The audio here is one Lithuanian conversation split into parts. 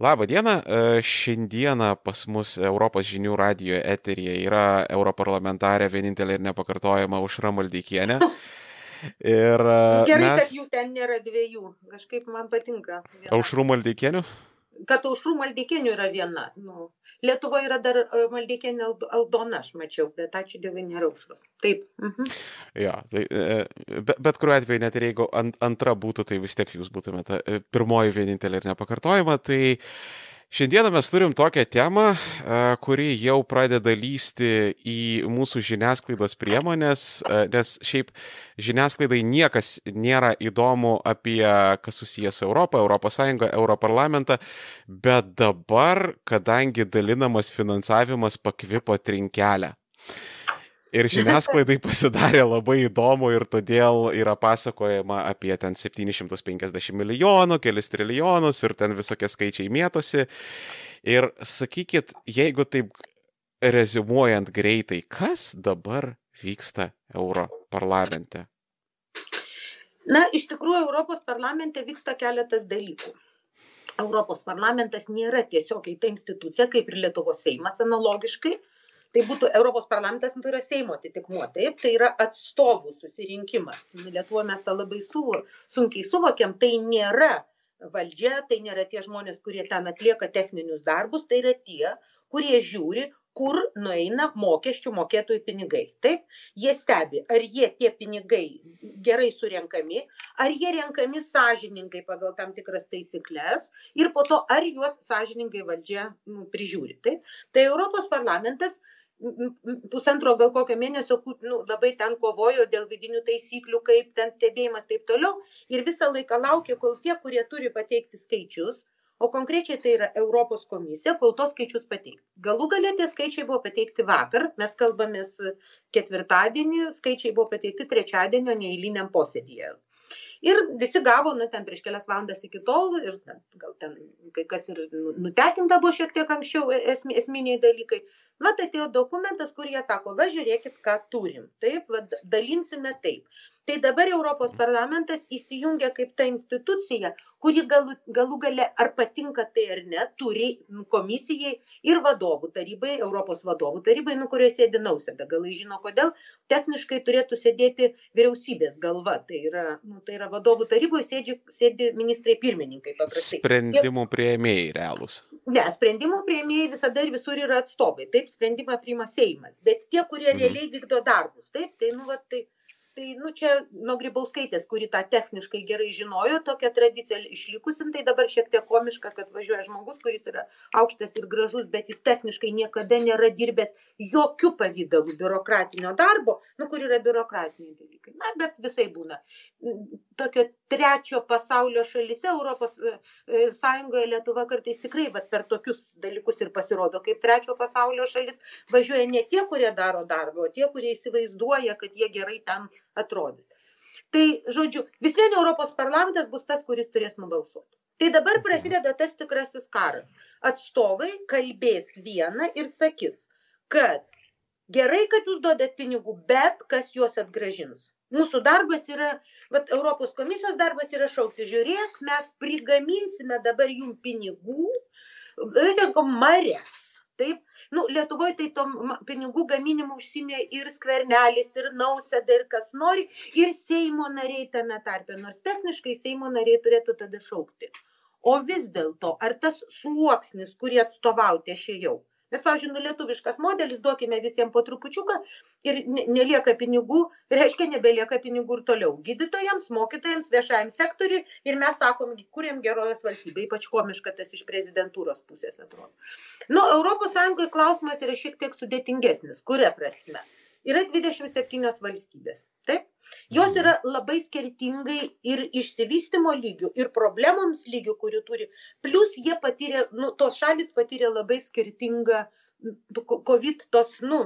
Labą dieną, e, šiandieną pas mus Europos žinių radijo eterija yra europarlamentarė vienintelė ir nepakartojama Užra Maldeikienė. Ir e, Gerai, mes... kad jų ten nėra dviejų, kažkaip man patinka. Aušrų Maldeikienių? Kad aušrų Maldeikienių yra viena. Nu, Lietuvoje yra dar e, Maldeikienė Aldona, aš mačiau, bet ačiū Dievui nėra aušros. Taip. Mhm. Jo, tai, bet, bet kuriuo atveju, net ir jeigu ant, antra būtų, tai vis tiek jūs būtumėte pirmoji vienintelė ir nepakartojama. Tai Šiandieną mes turim tokią temą, kuri jau pradeda lysti į mūsų žiniasklaidos priemonės, nes šiaip žiniasklaidai niekas nėra įdomu apie, kas susijęs su Europą, Sąjungą, Europarlamentą, bet dabar, kadangi dalinamas finansavimas pakvipo trinkelę. Ir žiniasklaidai pasidarė labai įdomu ir todėl yra pasakojama apie ten 750 milijonų, kelis trilijonus ir ten visokie skaičiai mėtosi. Ir sakykit, jeigu taip rezumuojant greitai, kas dabar vyksta Euro parlamente? Na, iš tikrųjų, Europos parlamente vyksta keletas dalykų. Europos parlamentas nėra tiesiog ta institucija, kaip ir Lietuvos Seimas analogiškai, tai būtų Europos parlamentas, nu, tai yra Seimo atitikmuo, taip, tai yra atstovų susirinkimas. Nu, Lietuvoje mes tą labai suvo, sunkiai suvokiam, tai nėra valdžia, tai nėra tie žmonės, kurie ten atlieka techninius darbus, tai yra tie, kurie žiūri, kur nueina mokesčių mokėtojų pinigai. Taip, jie stebi, ar jie tie pinigai gerai surenkami, ar jie renkami sąžiningai pagal tam tikras taisyklės ir po to, ar juos sąžiningai valdžia nu, prižiūri. Taip, tai Europos parlamentas pusantro gal kokio mėnesio nu, labai ten kovojo dėl vidinių taisyklių, kaip ten stebėjimas taip toliau. Ir visą laiką laukė, kol tie, kurie turi pateikti skaičius, o konkrečiai tai yra Europos komisija, kol tos skaičius pateikti. Galų galę tie skaičiai buvo pateikti vakar, mes kalbamės ketvirtadienį, skaičiai buvo pateikti trečiadienio neįliniam posėdėje. Ir visi gavo, nu, ten prieš kelias valandas iki tol, ir gal ten kai kas ir nu, nutekinta buvo šiek tiek anksčiau esmi, esminiai dalykai. Tai atėjo dokumentas, kur jie sako, va žiūrėkit, ką turim. Taip, va, dalinsime taip tai dabar europos parlamentas įsijungia kaip ta institucija kuri galų galų gale ar patinka tai ar ne turi komisijai ir vadovų tarybai europos vadovų tarybai nu kurioj sėdi nausėda. Galai žino kodėl? Techniškai turėtų sėdėti vyriausybės galva. Tai yra nu tai yra vadovų taryboj sėdži sėdi ministrai pirmininkai paprastai. Sprendimų prieėmėjai realūs. Ne sprendimų priėmėjai visada ir visur yra atstovai. Taip sprendimą priima seimas. Bet tie kurie mhm. realiai vykdo darbus taip tai nu vat tai tai nu čia nuo grybauskaitės kuri tą techniškai gerai žinojo tokia tradicija išlikusi tai dabar šiek tiek komiška kad važiuoja žmogus kuris yra aukštas ir gražus bet jis techniškai niekada nėra dirbęs jokiu pavidalu biurokratinio darbo nu kur yra biurokratiniai dalykai. Na bet visaip būna. Tokio trečio pasaulio šalyse europos e, e, sąjungoje lietuva kartais tikrai vat per tokius dalykus ir pasirodo kaip trečio pasaulio šalis. Važiuoja ne tie kurie daro darbą o tie kurie įsivaizduoja kad jie gerai ten atrodys. Tai, žodžiu, vis vien Europos parlamentas bus tas, kuris turės nubalsuoti. Tai dabar prasideda tas tikrasis karas. Atstovai kalbės vieną ir sakys, kad gerai, kad jūs duodat pinigų, bet kas juos atgražins. Mūsų darbas yra, vat, Europos komisijos darbas yra šaukti, žiūrėk, mes prigaminsime dabar jum pinigų, tai marės taip nu lietuvoj tai tom pinigų gaminimu užsiėmė ir skvernelis ir nausėda ir kas nori ir seimo nariai tame tarpe nors techniškai seimo nariai turėtų tada šaukti. O vis dėlto ar tas sluoksnis kurį atstovauti aš ėjau nes pavyzdžiui nu lietuviškas modelis duokime visiem po trupučiuką ir ne nelieka pinigų reiškia nebelieka pinigų ir toliau. Gydytojams mokytojams viešajam sektoriui ir mes sakom kuriam gerovės valstybę ypač komiška tas iš prezidentūros pusės atrodo. Nu sąjungoj klausimas yra šiek tiek sudėtingesnis. Kuria prasme yra dvidešimt septynios valstybės. Taip? Jos yra labai skirtingai ir išsivystymo lygiu ir problemoms lygiu kurių turi. Plius jie patyrė nu tos šalys patyrė labai skirtingą COVID tos, nu,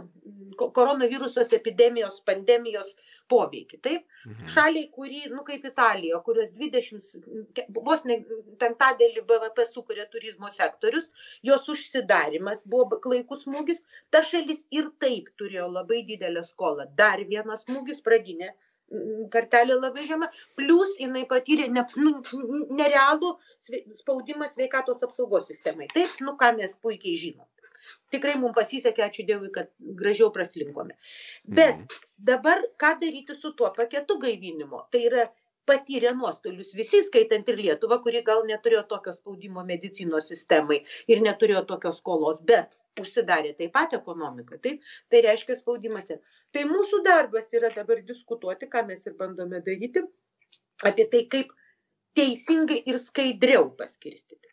koronavirusos epidemijos, pandemijos poveikį. Taip, mhm. šaliai, kuri, nu, kaip Italija, kurios 20, vos ne penktadėlį BVP sukuria turizmo sektorius, jos užsidarimas buvo klaikus smūgis, ta šalis ir taip turėjo labai didelę skolą. Dar vienas smūgis pradinė kartelė labai žema, plus jinai patyrė ne, nu, nerealų spaudimą sveikatos apsaugos sistemai. Taip, nu ką mes puikiai žinom. Tikrai mums pasisekė, ačiū Dievui, kad gražiau praslinkome. Bet mhm. dabar ką daryti su tuo paketu gaivinimo? Tai yra patyrė nuostolius visi, skaitant ir Lietuvą, kuri gal neturėjo tokio spaudimo medicinos sistemai ir neturėjo tokios skolos, bet užsidarė taip pat ekonomika. Taip? Tai reiškia spaudimas. Tai mūsų darbas yra dabar diskutuoti, ką mes ir bandome daryti, apie tai, kaip teisingai ir skaidriau paskirstyti.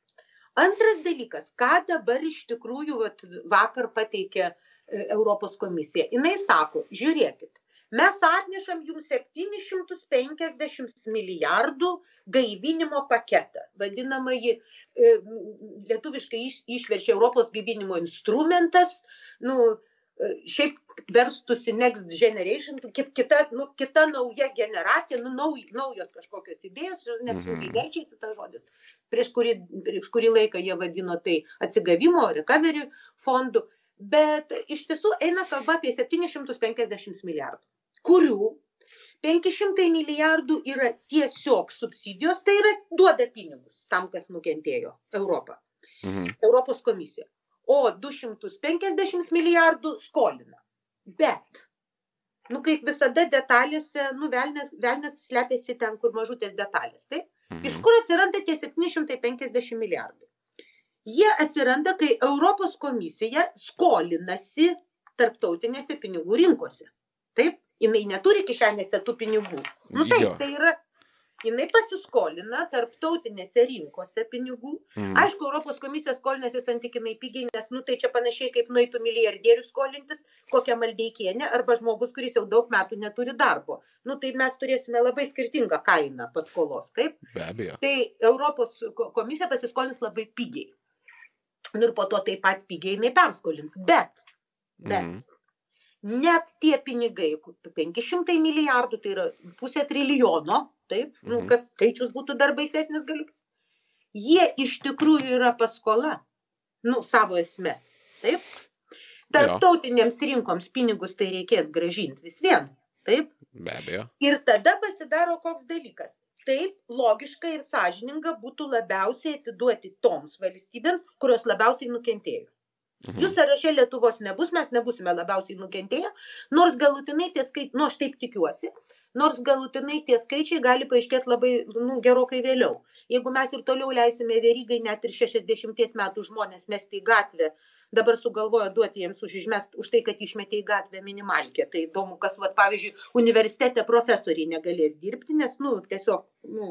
Antras dalykas, ką dabar iš tikrųjų vat, vakar pateikė e, Europos komisija. Jis sako, žiūrėkit, mes atnešam jums 750 milijardų gaivinimo paketą, vadinamąjį e, lietuviškai iš, išverčia Europos gaivinimo instrumentas, nu, e, šiaip verstusi Next Generation, kita, nu, kita nauja generacija, nu, nauj, naujos kažkokios idėjos, net sunkiai verčiasi tas žodis. Prieš kurį, prieš kurį laiką jie vadino tai atsigavimo, recovery fondų, bet iš tiesų eina kalba apie 750 milijardų kurių 500 milijardų yra tiesiog subsidijos, tai yra duoda pinigus tam, kas nukentėjo Europą, mhm. Europos komisija. O 250 milijardų skolina. Bet, nu kaip visada detalėse, nu velnės, velnės slepiasi ten, kur mažutės detalės. Taip? Mhm. Iš kur atsiranda tie 750 milijardų? Jie atsiranda, kai Europos komisija skolinasi tarptautinėse pinigų rinkose. Taip? jinai neturi kišenėse tų pinigų. Nu taip, jo. tai yra, jinai pasiskolina tarptautinėse rinkose pinigų. Mm. Aišku, Europos komisija skolinasi santykinai pigiai, nes, nu tai čia panašiai kaip nueitų milijardierių skolintis kokią maldeikienę arba žmogus, kuris jau daug metų neturi darbo. Nu tai mes turėsime labai skirtingą kainą paskolos, taip? Be abejo. Tai Europos komisija pasiskolins labai pigiai. Nu ir po to taip pat pigiai jinai perskolins. Bet, bet, mm net tie pinigai, 500 milijardų, tai yra pusė trilijono, taip, nu, mhm. kad skaičius būtų dar baisesnis galius, jie iš tikrųjų yra paskola, nu, savo esme, taip. Tarptautinėms rinkoms pinigus tai reikės gražinti vis vien, taip. Be abejo. Ir tada pasidaro koks dalykas. Taip, logiška ir sąžininga būtų labiausiai atiduoti toms valstybėms, kurios labiausiai nukentėjo. Mhm. Jų sąraše Lietuvos nebus, mes nebusime labiausiai nukentėję, nors galutinai tie skaičiai, nu aš taip tikiuosi, nors galutinai tie skaičiai gali paaiškėti labai nu, gerokai vėliau. Jeigu mes ir toliau leisime verygai net ir 60 metų žmonės mesti į gatvę dabar sugalvojo duoti jiems už išmest už tai kad išmetė į gatvę minimalkę. Tai įdomu kas vat pavyzdžiui universitete profesoriai negalės dirbti nes nu tiesiog nu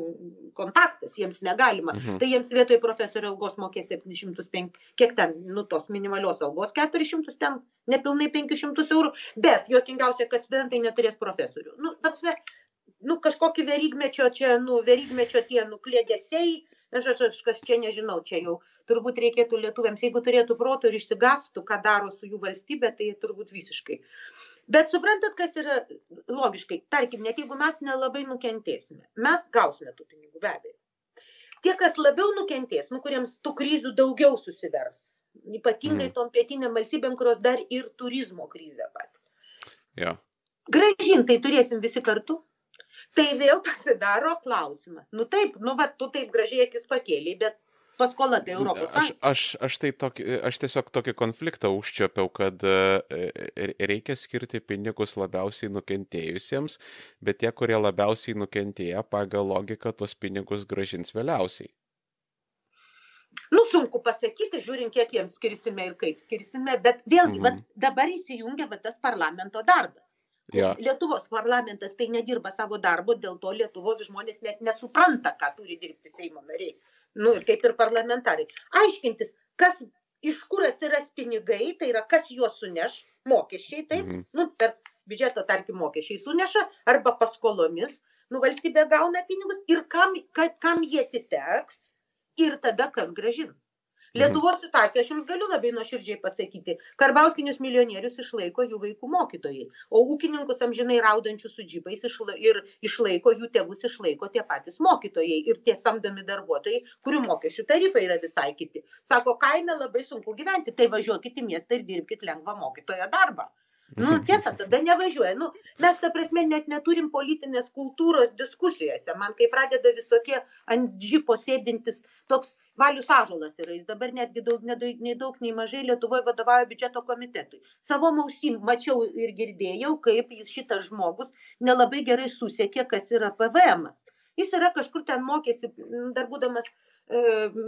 kontaktas jiems negalima. Mhm. tai jiems vietoj profesorio algos mokės septynis šimtus penk kiek ten nu tos minimalios algos keturis šimtus ten nepilnai penkis šimtus eurų bet juokingiausia kad studentai neturės profesorių. Nu ta prasme nu kažkokį verygmečio čia nu verygmečio tie nu kliedesiai aš aš aš kas čia nežinau čia jau turbūt reikėtų lietuviams jeigu turėtų proto ir išsigąstų ką daro su jų valstybe tai turbūt visiškai. Bet suprantat kas yra logiškai? Tarkim net jeigu mes nelabai nukentėsime mes gausime tų pinigų be abejo. Tie kas labiau nukentės nu kuriems tų krizių daugiau susivers ypatingai mm. tom pietinėm valstybėm kurios dar ir turizmo krizę patiria ja. gražint tai turėsim visi kartu tai vėl pasidaro klausimą. Nu taip, nu va, tu taip gražiai akis pakėlė, bet paskola tai Europos Sąjungos. Aš, aš, aš, tai tokį, aš tiesiog tokį konfliktą užčiopiau, kad e, reikia skirti pinigus labiausiai nukentėjusiems, bet tie, kurie labiausiai nukentėję, pagal logiką tos pinigus gražins vėliausiai. Nu, sunku pasakyti, žiūrint, kiek jiems skirsime ir kaip skirsime, bet vėlgi, mhm. va, dabar įsijungia va, tas parlamento darbas. Ja. Lietuvos parlamentas tai nedirba savo darbo, dėl to Lietuvos žmonės net nesupranta, ką turi dirbti Seimo nariai. Nu, kaip ir parlamentarai. Aiškintis, kas, iš kur atsiras pinigai, tai yra kas juos suneš, mokesčiai, taip, mhm. nu, per biudžeto, tarkim, mokesčiai suneša arba paskolomis, nu, valstybė gauna pinigus ir kam, kam jie atiteks ir tada kas gražins. Lietuvos situacija, aš jums galiu labai nuoširdžiai pasakyti, karbauskinius milijonierius išlaiko jų vaikų mokytojai, o ūkininkus amžinai raudančius su džipais išla, ir išlaiko jų tėvus, išlaiko tie patys mokytojai ir tie samdomi darbuotojai, kurių mokesčių tarifai yra visai kiti. Sako, kaime labai sunku gyventi, tai važiuokit į miestą ir dirbkite lengvą mokytojo darbą. Nu, tiesa, tada nevažiuoja. Nu, mes, ta prasme, net neturim politinės kultūros diskusijose. Man, kai pradeda visokie ant džipo sėdintis, toks valius ažolas yra, jis dabar netgi daug, nedaug, nei daug, nei mažai Lietuvoje vadovauja biudžeto komitetui. Savo mausim mačiau ir girdėjau, kaip jis šitas žmogus nelabai gerai susiekė, kas yra PVM. -as. Jis yra kažkur ten mokėsi, dar būdamas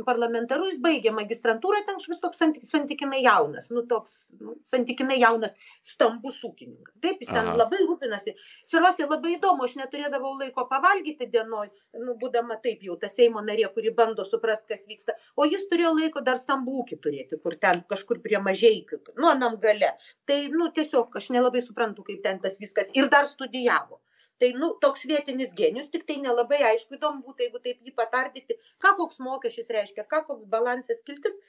parlamentaru, jis baigė magistrantūrą, ten vis toks santykinai jaunas, nu toks nu, santykinai jaunas, stambus ūkininkas. Taip, jis ten Aha. labai rūpinasi. Svarbiausia, labai įdomu, aš neturėdavau laiko pavalgyti dienoj, nu, būdama taip jau ta Seimo narė, kuri bando suprasti, kas vyksta, o jis turėjo laiko dar stambų ūkį turėti, kur ten kažkur prie mažiekių, nu, anam gale. Tai, nu, tiesiog aš nelabai suprantu, kaip ten tas viskas. Ir dar studijavo tai nu toks vietinis genijus tiktai nelabai aišku įdomu būtų jeigu taip jį patardyti ką koks mokesčius reiškia ką koks balansas skiltis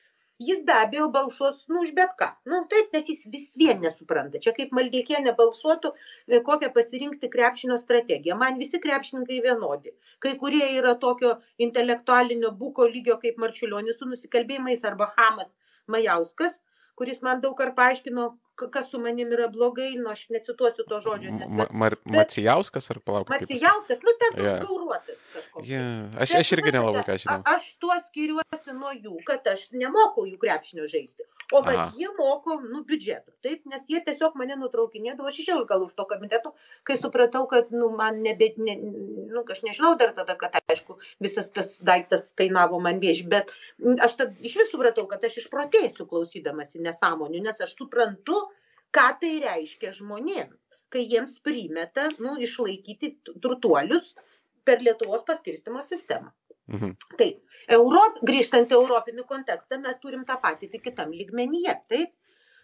jis be abejo balsuos nu už bet ką. Nu taip nes jis vis vien nesupranta. Čia kaip maldeikienė balsuotų e, kokią pasirinkti krepšinio strategiją. Man visi krepšininkai vienodi. Kai kurie yra tokio intelektualinio buko lygio kaip marčiulionis su nusikalbėjimais arba chamas majauskas kuris man daug kartų paaiškino kas su manim yra blogai, nu aš necituosiu to žodžio. Nes, Ma, Mar Macijauskas ar palauk? Macijauskas, nu ten yeah. gauruotas. Yeah. Aš, aš irgi nelabai ką žinau. Aš tuo skiriuosi nuo jų, kad aš nemokau jų krepšinio žaisti. O kad Aha. jie moko, nu, biudžetų, taip, nes jie tiesiog mane nutraukinėdavo, aš išėjau gal už to komiteto, kai supratau, kad, nu, man nebe, ne, nu, aš nežinau dar tada, kad, aišku, visas tas daiktas kainavo man vieši, bet aš tad iš vis supratau, kad aš išprotėsiu klausydamasi nesąmonių, nes aš suprantu, ką tai reiškia žmonėms, kai jiems primeta, nu, išlaikyti turtuolius per Lietuvos paskirstimo sistemą. Mhm. Taip, Europ, grįžtant į europinį kontekstą, mes turim tą patį tik kitam lygmenyje. Taip,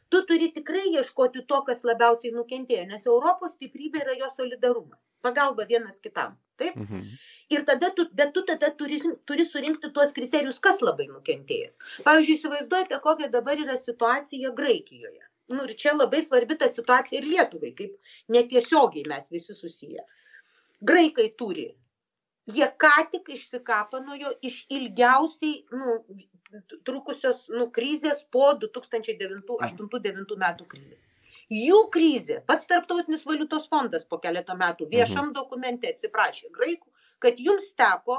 tu turi tikrai ieškoti to, kas labiausiai nukentėjo, nes Europos stiprybė yra jo solidarumas, pagalba vienas kitam. Taip? Mhm. Ir tada tu, bet tu tada turi, turi surinkti tuos kriterijus, kas labai nukentėjęs. Pavyzdžiui, įsivaizduojate, kokia dabar yra situacija Graikijoje. Nu, ir čia labai svarbi ta situacija ir Lietuvai, kaip netiesiogiai mes visi susiję. Graikai turi jie ką tik išsikapanojo iš ilgiausiai nu, trukusios nu, krizės po 2008-2009 metų krizės. Jų krizė, pats Tarptautinis valiutos fondas po keletą metų viešam mhm. dokumente atsiprašė graikų, kad jums teko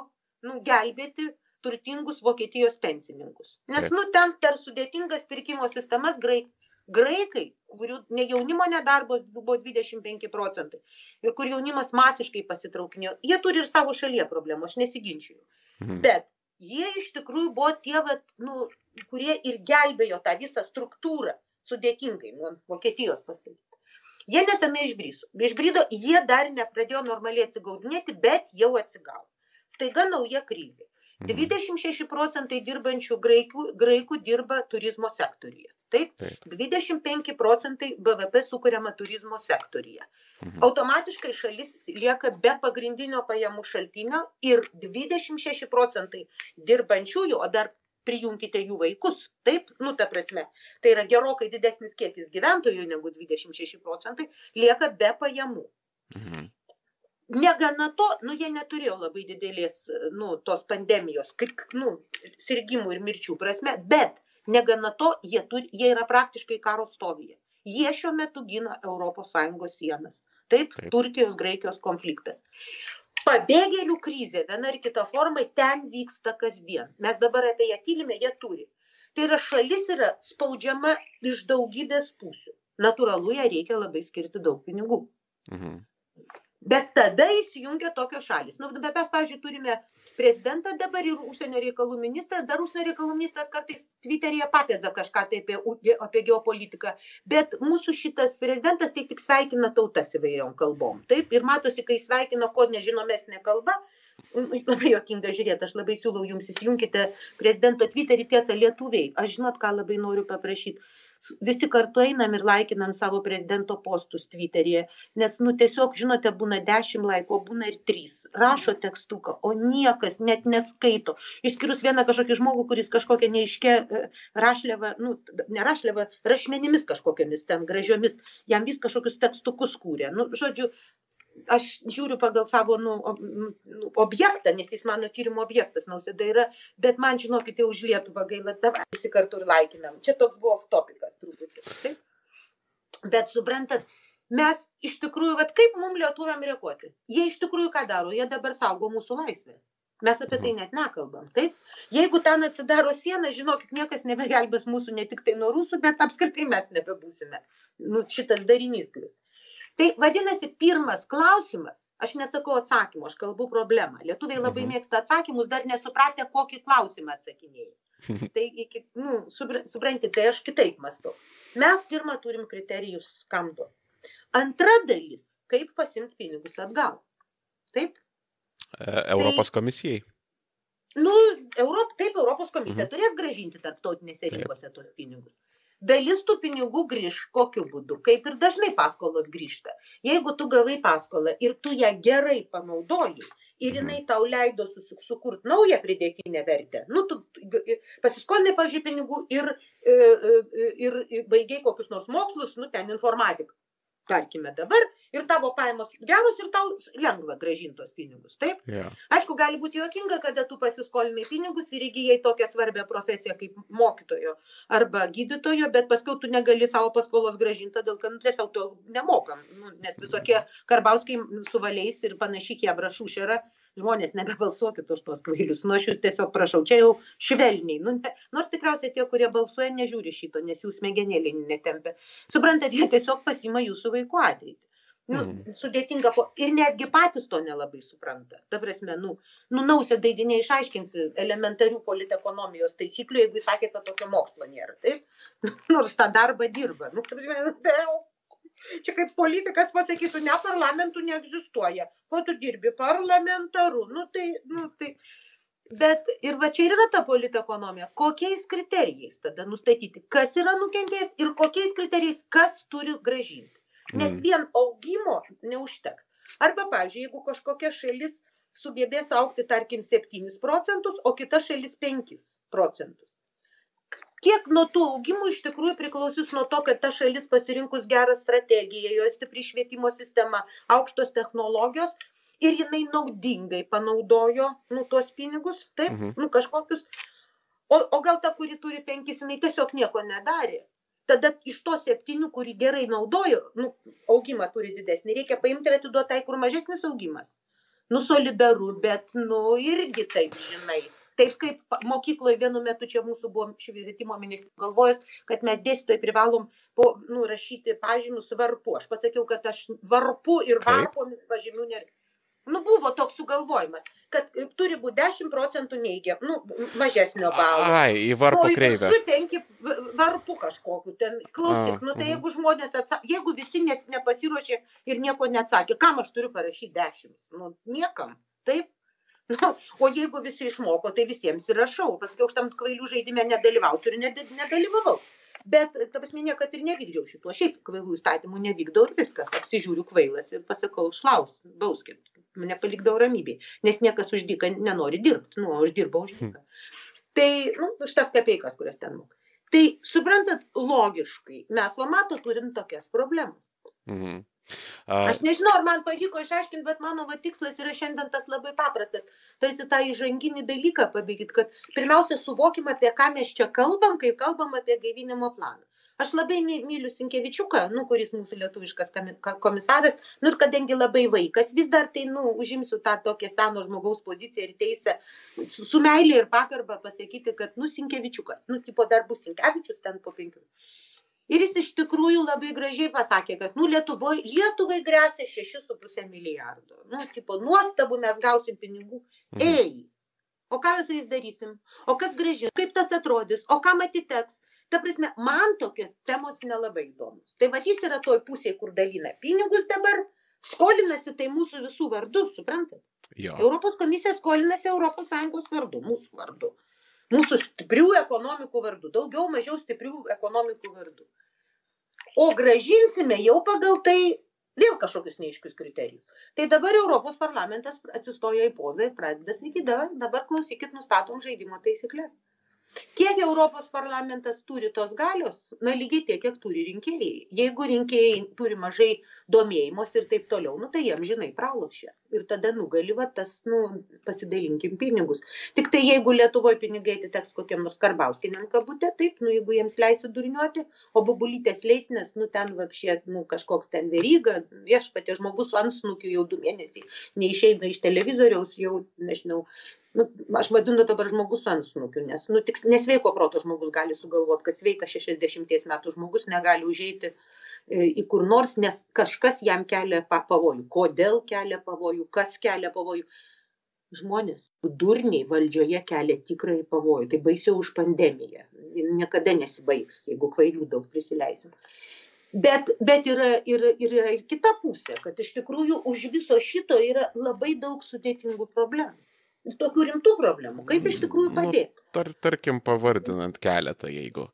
nu, gelbėti turtingus Vokietijos pensininkus. Nes nu, ten per sudėtingas pirkimo sistemas graik, graikai kurių ne jaunimo nedarbas buvo 25 procentai ir kur jaunimas masiškai pasitraukinėjo, jie turi ir savo šalyje problemų, aš nesiginčiu. Mhm. Bet jie iš tikrųjų buvo tie, vat, nu, kurie ir gelbėjo tą visą struktūrą sudėtingai nuo Vokietijos pastatyti. Jie nesenai išbryso. Išbrydo, jie dar nepradėjo normaliai atsigaudinėti, bet jau atsigavo. Staiga nauja krizė. 26 mhm. procentai dirbančių graikų, graikų dirba turizmo sektoriuje. Taip, Taip. 25 procentai BVP sukuriama turizmo sektorija. Mhm. Automatiškai šalis lieka be pagrindinio pajamų šaltinio ir 26 procentai dirbančiųjų, o dar prijunkite jų vaikus. Taip, nu ta prasme, tai yra gerokai didesnis kiekis gyventojų negu 26 procentai, lieka be pajamų. Mhm. Negana to, nu jie neturėjo labai didelės, nu, tos pandemijos, kaip, nu, sirgimų ir mirčių prasme, bet negana to jie turi jie yra praktiškai karo stovyje. Jie šiuo metu gina sąjungos sienas. Taip, taip. turkijos graikijos konfliktas. Pabėgėlių krizė viena ar kita forma ten vyksta kasdien. Mes dabar apie ją tylime jie turi. Tai yra šalis yra spaudžiama iš daugybės pusių. Natūralu ją reikia labai skirti daug pinigų. Mhm. Bet tada įsijungia tokios šalis. Nu, bet mes, pavyzdžiui, turime prezidentą dabar ir užsienio reikalų ministrą, dar užsienio reikalų ministras kartais Twitter'yje papėza kažką tai apie, apie geopolitiką, bet mūsų šitas prezidentas tai tik sveikina tautas įvairiom kalbom. Taip, ir matosi, kai sveikina ko nežinomesnė kalba, labai jokinga žiūrėti, aš labai siūlau jums įsijunkite prezidento Twitterį tiesą lietuviai. Aš žinot, ką labai noriu paprašyti visi kartu einam ir laikinam savo prezidento postus Twitter'yje, nes, nu, tiesiog, žinote, būna dešimt laiko, būna ir trys. Rašo tekstuką, o niekas net neskaito. Išskyrus vieną kažkokį žmogų, kuris kažkokią neiškę e, rašlėvą, nu, ne rašlėvą, rašmenimis kažkokiamis ten gražiomis, jam vis kažkokius tekstukus kūrė. Nu, žodžiu, aš žiūriu pagal savo nu, nu, objektą, nes jis mano tyrimo objektas nausėda yra, bet man žinokite už Lietuvą gaila, davai visi kartu ir laikinam. Čia toks buvo topikas truputį. Taip? Bet suprantat, mes iš tikrųjų, vat kaip mums lietuviam reaguoti? Jie iš tikrųjų ką daro? Jie dabar saugo mūsų laisvę. Mes apie tai net nekalbam. Taip? Jeigu ten atsidaro siena, žinokit, niekas nebegelbės mūsų ne tik tai nuo rusų, bet apskritai mes nebebūsime. Nu, šitas darinys grius. Tai vadinasi, pirmas klausimas, aš nesakau atsakymo, aš kalbu problemą. Lietuviai labai mhm. mėgsta atsakymus, dar nesupratę, kokį klausimą atsakinėjai. Tai, iki, nu, suprantate, tai aš kitaip mąstau. Mes pirmą turim kriterijus skambu. Antra dalis, kaip pasimti pinigus atgal. Taip? E, Europos tai, komisijai. Nu, Europ, taip, Europos komisija mhm. turės gražinti tarptautinėse rinkose tos pinigus dalis tų pinigų grįš kokiu būdu kaip ir dažnai paskolos grįžta jeigu tu gavai paskolą ir tu ją gerai panaudojai ir mhm. jinai tau leido susi sukurt naują pridėtinę vertę nu tu pasiskolinai pavyzdžiui pinigų ir e, e, ir baigei kokius nors mokslus nu ten informatiką tarkime dabar ir tavo pajamos geros ir tau lengva grąžint tuos pinigus taip? Yeah. aišku gali būti juokinga kada tu pasiskolinai pinigus ir įgyjai tokią svarbią profesiją kaip mokytojo arba gydytojo bet paskiau tu negali savo paskolos grąžint todėl kad nu tiesiog to nemokam nu nes visokie karbauskiai su valiais ir panaši chebra šušera žmonės nebebalsuokit už tuos kvailius nu aš jus tiesiog prašau čia jau švelniai nu ne nors tikriausiai tie kurie balsuoja nežiūri šito nes jų smegenėlė netempia. Suprantat jie tiesiog pasiima jūsų vaikų ateitį nu mm. sudėtinga po ir netgi patys to nelabai supranta ta prasme nu nu nausėdai gi neišaiškinsi elementarių politekonomijos taisyklių jeigu jis sakė kad tokio mokslo nėra taip nors tą darbą dirba nu ta prasme nu, tai Čia kaip politikas pasakytų, ne parlamentų neegzistuoja. Ko tu dirbi? Parlamentaru. Nu, tai, nu, tai. Bet ir va čia ir yra ta politekonomija. Kokiais kriterijais tada nustatyti, kas yra nukentėjęs ir kokiais kriterijais kas turi gražinti. Nes mm. vien augimo neužteks. Arba, pavyzdžiui, jeigu kažkokia šalis sugebės aukti, tarkim, 7 procentus, o kita šalis 5 procentus kiek nuo tų augimų iš tikrųjų priklausys nuo to kad ta šalis pasirinkus gerą strategiją jos stipri švietimo sistema aukštos technologijos ir jinai naudingai panaudojo nu tuos pinigus taip mhm. nu kažkokius o o gal ta kuri turi penkis jinai tiesiog nieko nedarė tada iš to septynių kuri gerai naudojo nu augimą turi didesnį. Reikia paimt ir atiduot tai kur mažesnis augimas. Nu solidaru bet nu irgi taip žinai. Taip kaip mokykloj vienu metu čia mūsų buvo švietimo ministrė galvojus kad mes dėstytojai privalom po nu rašyti pažymius varpu. Aš pasakiau kad aš varpu ir varpomis pažymių ne nu buvo toks sugalvojimas kad turi būt dešim procentų neigiam nu mažesnio balo ai į varpo kreivę o penki varpu kažkokiu ten klausyk nu tai mhm. jeigu žmonės atsa jeigu visi nes nepasiruošė ir nieko neatsakė kam aš turiu parašyt dešimt nu niekam taip Nu, o jeigu visi išmoko, tai visiems ir rašau. Pasakiau, aš tam kvailių žaidime nedalyvausiu ir nedalyvavau. Bet, ta prasme, niekad ir nevykdžiau šituo. Šiaip kvailų įstatymų nevykdau ir viskas. Apsižiūriu kvailas ir pasakau, šlaus, bauskit. Mane palikdavo ramybėje. Nes niekas už dyką nenori dirbti. Nu, aš dirbau už dyką. Hmm. Tai, nu, šitas kapeikas, kurias ten moku. Tai, suprantat, logiškai, mes, va, mato, turim tokias problemas. Mhm. Aš nežinau, ar man pavyko išaiškinti, bet mano va, tikslas yra šiandien tas labai paprastas. Tarsi tą įžanginį dalyką padaryti, kad pirmiausia suvokim, apie ką mes čia kalbam, kai kalbam apie gaivinimo planą. Aš labai myliu Sinkevičiuką, nu, kuris mūsų lietuviškas komisaras, nu ir kadangi labai vaikas, vis dar tai, nu, užimsiu tą tokią seno žmogaus poziciją ir teisę su, su meilė ir pagarba pasakyti, kad, nu, Sinkevičiukas, nu, tipo dar bus Sinkevičius ten po penkių ir jis iš tikrųjų labai gražiai pasakė kad nu lietuvoj lietuvai gresia šeši su puse milijardo. Nu tipo nuostabu mes gausim pinigų. Mhm. ei o ką su jais darysim? O kas grąžins kaip tas atrodys? O kam atiteks? Ta prasme man tokios temos nelabai įdomios. Tai vat jis yra toj pusėj kur dalina pinigus dabar skolinasi tai mūsų visų vardu suprantat. Europos komisija skolinasi Europos Sąjungos vardu, mūsų vardu. Mūsų stiprių ekonomikų vardu, daugiau mažiau stiprių ekonomikų vardu. O gražinsime jau pagal tai vėl kažkokius neiškius kriterijus. Tai dabar Europos parlamentas atsistoja į pozą ir pradeda sakyti, dabar, klausykit, nustatom žaidimo taisyklės. Kiek Europos parlamentas turi tos galios? Na, lygiai tiek, kiek turi rinkėjai. Jeigu rinkėjai turi mažai domėjimos ir taip toliau, nu, tai jiems žinai pralošia. Ir tada nugali va tas, nu, pasidalinkim pinigus. Tik tai jeigu Lietuvoje pinigai atiteks kokiam nors karbauskiniam kabutė, taip, nu, jeigu jiems leisi durniuoti, o bubulytės leis, nes, nu, ten vapšė, nu, kažkoks ten veryga, viešpatė žmogus su ansnukiu jau du mėnesiai neišeina iš televizoriaus, jau, nežinau, nu, aš vadinu dabar žmogus ansnukiu, nes nu, tik nesveiko proto žmogus gali sugalvoti, kad sveikas 60 metų žmogus negali užeiti e, į kur nors, nes kažkas jam kelia pavojų. Kodėl kelia pavojų, kas kelia pavojų. Žmonės, durniai valdžioje kelia tikrai pavojų. Tai baisiau už pandemiją. Niekada nesibaigs, jeigu kvailių daug prisileisim. Bet, bet yra, ir yra ir kita pusė, kad iš tikrųjų už viso šito yra labai daug sudėtingų problemų tokių rimtų problemų. Kaip iš tikrųjų nu, padėti? Nu, tar, tarkim, pavardinant keletą, jeigu.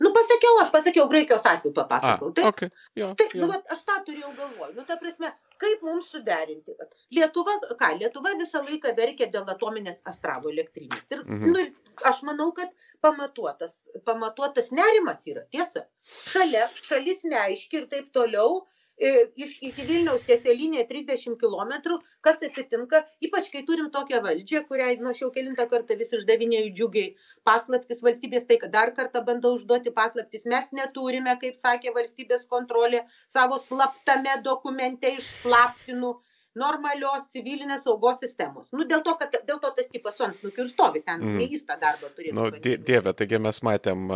Nu, pasakiau, aš pasakiau Graikijos atveju papasakau. Taip, okay. jo, taip jo. nu, vat, aš tą turėjau galvoj. Nu, ta prasme, kaip mums suderinti? Vat. Lietuva, ką, Lietuva visą laiką verkė dėl atominės astravo elektrinės. Ir, mhm. nu, aš manau, kad pamatuotas, pamatuotas nerimas yra, tiesa. Šalia, šalis neaiški ir taip toliau iš iki Vilniaus tieselinė 30 km, kas atsitinka, ypač kai turim tokią valdžią, kuriai nuo šiau kilintą kartą vis išdavinėjau džiugiai paslaptis valstybės, tai dar kartą bandau užduoti paslaptis. Mes neturime, kaip sakė valstybės kontrolė, savo slaptame dokumente išslaptinų normalios civilinės saugos sistemos. Nu, dėl to, kad dėl to tas tipas ant nukių ir stovi ten, mm. jis tą darbą turėjo. Nu, die, dieve, taigi mes matėm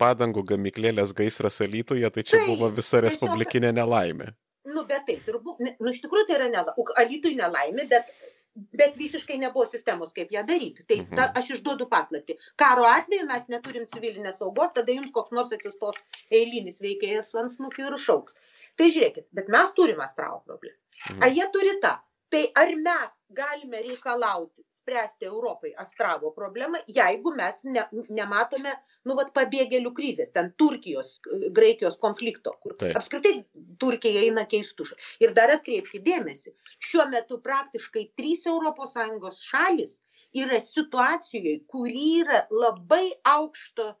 padangų gamiklėlės gaisras Alytuje, tai čia tai, buvo visa respublikinė tiesiog, nelaimė. Nu, bet taip buvo, nu, iš tikrųjų tai yra nelaimė, Alytui nelaimė, bet bet visiškai nebuvo sistemos, kaip ją daryti. Tai ta, mhm. aš išduodu paslapti. Karo atveju mes neturim civilinės saugos, tada jums koks nors atsistos eilinis veikėjas su ansnukiu ir šauks. Tai žiūrėkit, bet mes turime astravo problemą. Mhm. Ar jie turi tą? Tai ar mes galime reikalauti spręsti Europai astravo problemą, jeigu mes ne, nematome, nu, vat, pabėgėlių krizės, ten Turkijos, Graikijos konflikto, kur Taip. apskritai Turkija eina keistuš. Ir dar atkreipkite dėmesį, šiuo metu praktiškai trys ES šalis yra situacijoje, kur yra labai aukšto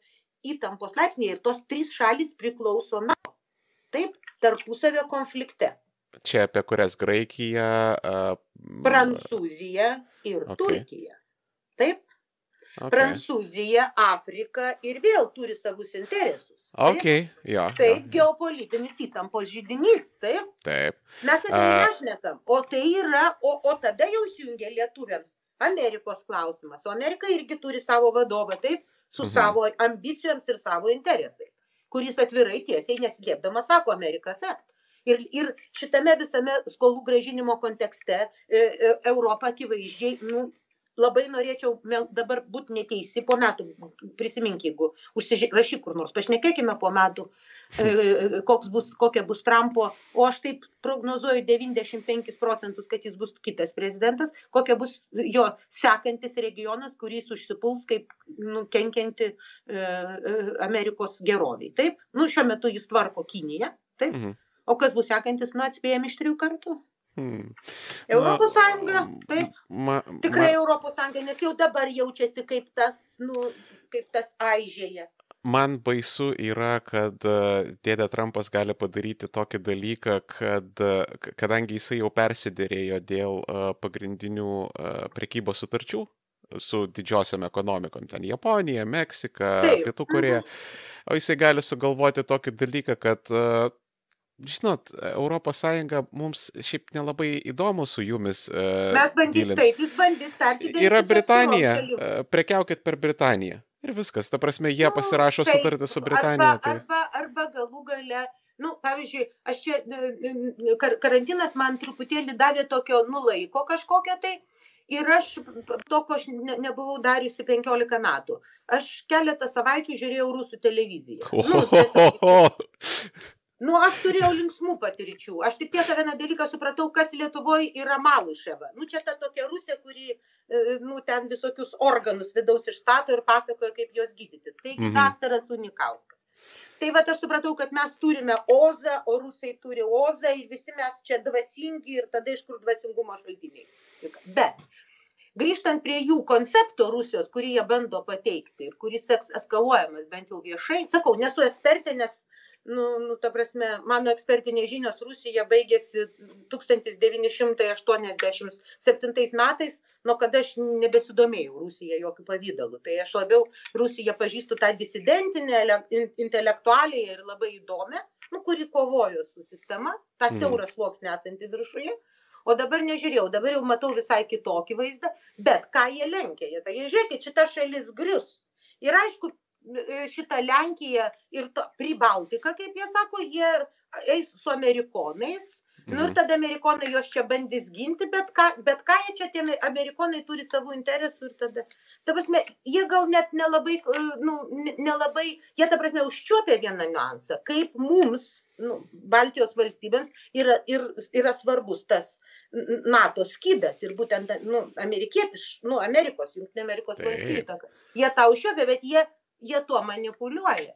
įtampos laipsniai ir tos trys šalis priklauso NATO. Taip, tarpusavio konflikte. Čia apie kurias Graikija. Uh, Prancūzija ir okay. Turkija. Taip. Okay. Prancūzija, Afrika ir vėl turi savus interesus. Taip, okay. jo, taip jo. geopolitinis įtampos žydinys, taip. Taip. Mes apie uh, nešnekam. O tai yra, o, o tada jau įsijungia lietuviams Amerikos klausimas. O Amerika irgi turi savo vadovą, taip, su mhm. savo ambicijoms ir savo interesais kuris atvirai tiesiai neslėpdamas sako Amerika Fed. Ir, ir šitame visame skolų gražinimo kontekste e, e, Europą akivaizdžiai, nu, labai norėčiau dabar būti neteisi po metų, prisimink, jeigu užsirašyk kur nors, pašnekėkime po metų, e, bus, kokia bus Trumpo, o aš taip prognozuoju 95 procentus, kad jis bus kitas prezidentas, kokia bus jo sekantis regionas, kuris užsipuls kaip nu, kenkianti e, e, Amerikos geroviai. Taip, nu, šiuo metu jis tvarko Kiniją, taip, mhm. o kas bus sekantis, nu, atspėjami iš trijų kartų. Hmm. Europos Sąjunga, taip. Ma, ma, tikrai Europos Sąjunga, nes jau dabar jaučiasi kaip tas, nu, kaip tas aižėja. Man baisu yra, kad e, dėdė Trumpas gali padaryti tokį dalyką, kad e, kadangi jisai jau persidėrėjo dėl e, pagrindinių prekybos sutarčių su didžiosiam ekonomikom, ten Japonija, Meksika. Pietų Koreja, mhm. o jisai gali sugalvoti tokį dalyką, kad žinot, Europos Sąjunga mums šiaip nelabai įdomu su jumis. Uh, Mes bandys taip, jis bandys persidėti. Yra Britanija, uh, prekiaukit per Britaniją. Ir viskas, ta prasme, jie nu, pasirašo taip, sutartį su Britanija. Arba, tai... arba, arba galų gale, nu, pavyzdžiui, aš čia, kar, karantinas man truputėlį davė tokio nulaiko kažkokio tai. Ir aš to, ko aš ne, nebuvau dariusi 15 metų. Aš keletą savaičių žiūrėjau rusų televiziją. Nu, tiesiog, Nu, aš turėjau linksmų patirčių. Aš tik tiesą vieną dalyką supratau, kas Lietuvoje yra Maluševa. Nu, čia ta tokia Rusija, kuri, e, nu, ten visokius organus vidaus išstato ir pasakoja, kaip juos gydytis. Tai mhm. daktaras Unikauskas. Tai va, aš supratau, kad mes turime ozą, o rusai turi ozą ir visi mes čia dvasingi ir tada iš kur dvasingumo šaltiniai. Bet grįžtant prie jų koncepto Rusijos, kurį jie bando pateikti ir kuris eskaluojamas bent jau viešai, sakau, nesu ekspertė, nes nu, nu, ta prasme, mano ekspertinės žinios Rusija baigėsi 1987 metais, nuo kada aš nebesidomėjau Rusija jokių pavydalų. Tai aš labiau Rusiją pažįstu tą disidentinę, intelektualiai ir labai įdomią, nu, kuri kovojo su sistema, tą mhm. siaurą sluoksnį esantį viršuje. O dabar nežiūrėjau, dabar jau matau visai kitokį vaizdą, bet ką jie lenkia, jie sakė, žiūrėkit, šita šalis grius. Ir aišku, šitą Lenkiją ir to, Pribaltiką, kaip jie sako, jie eis su amerikonais. Mhm. Nu ir mhm. tada amerikonai juos čia bandys ginti, bet ką, bet ką jie čia, tie amerikonai turi savo interesų ir tada, ta prasme, jie gal net nelabai, e, nu, nelabai, jie ta prasme užčiuopia vieną niuansą, kaip mums, nu, Baltijos valstybėms yra, ir, yra svarbus tas NATO skydas ir būtent, nu, amerikietiš, nu, Amerikos, Junktinė Amerikos valstybė. Jie tą užčiuopia, bet jie jie tuo manipuliuoja.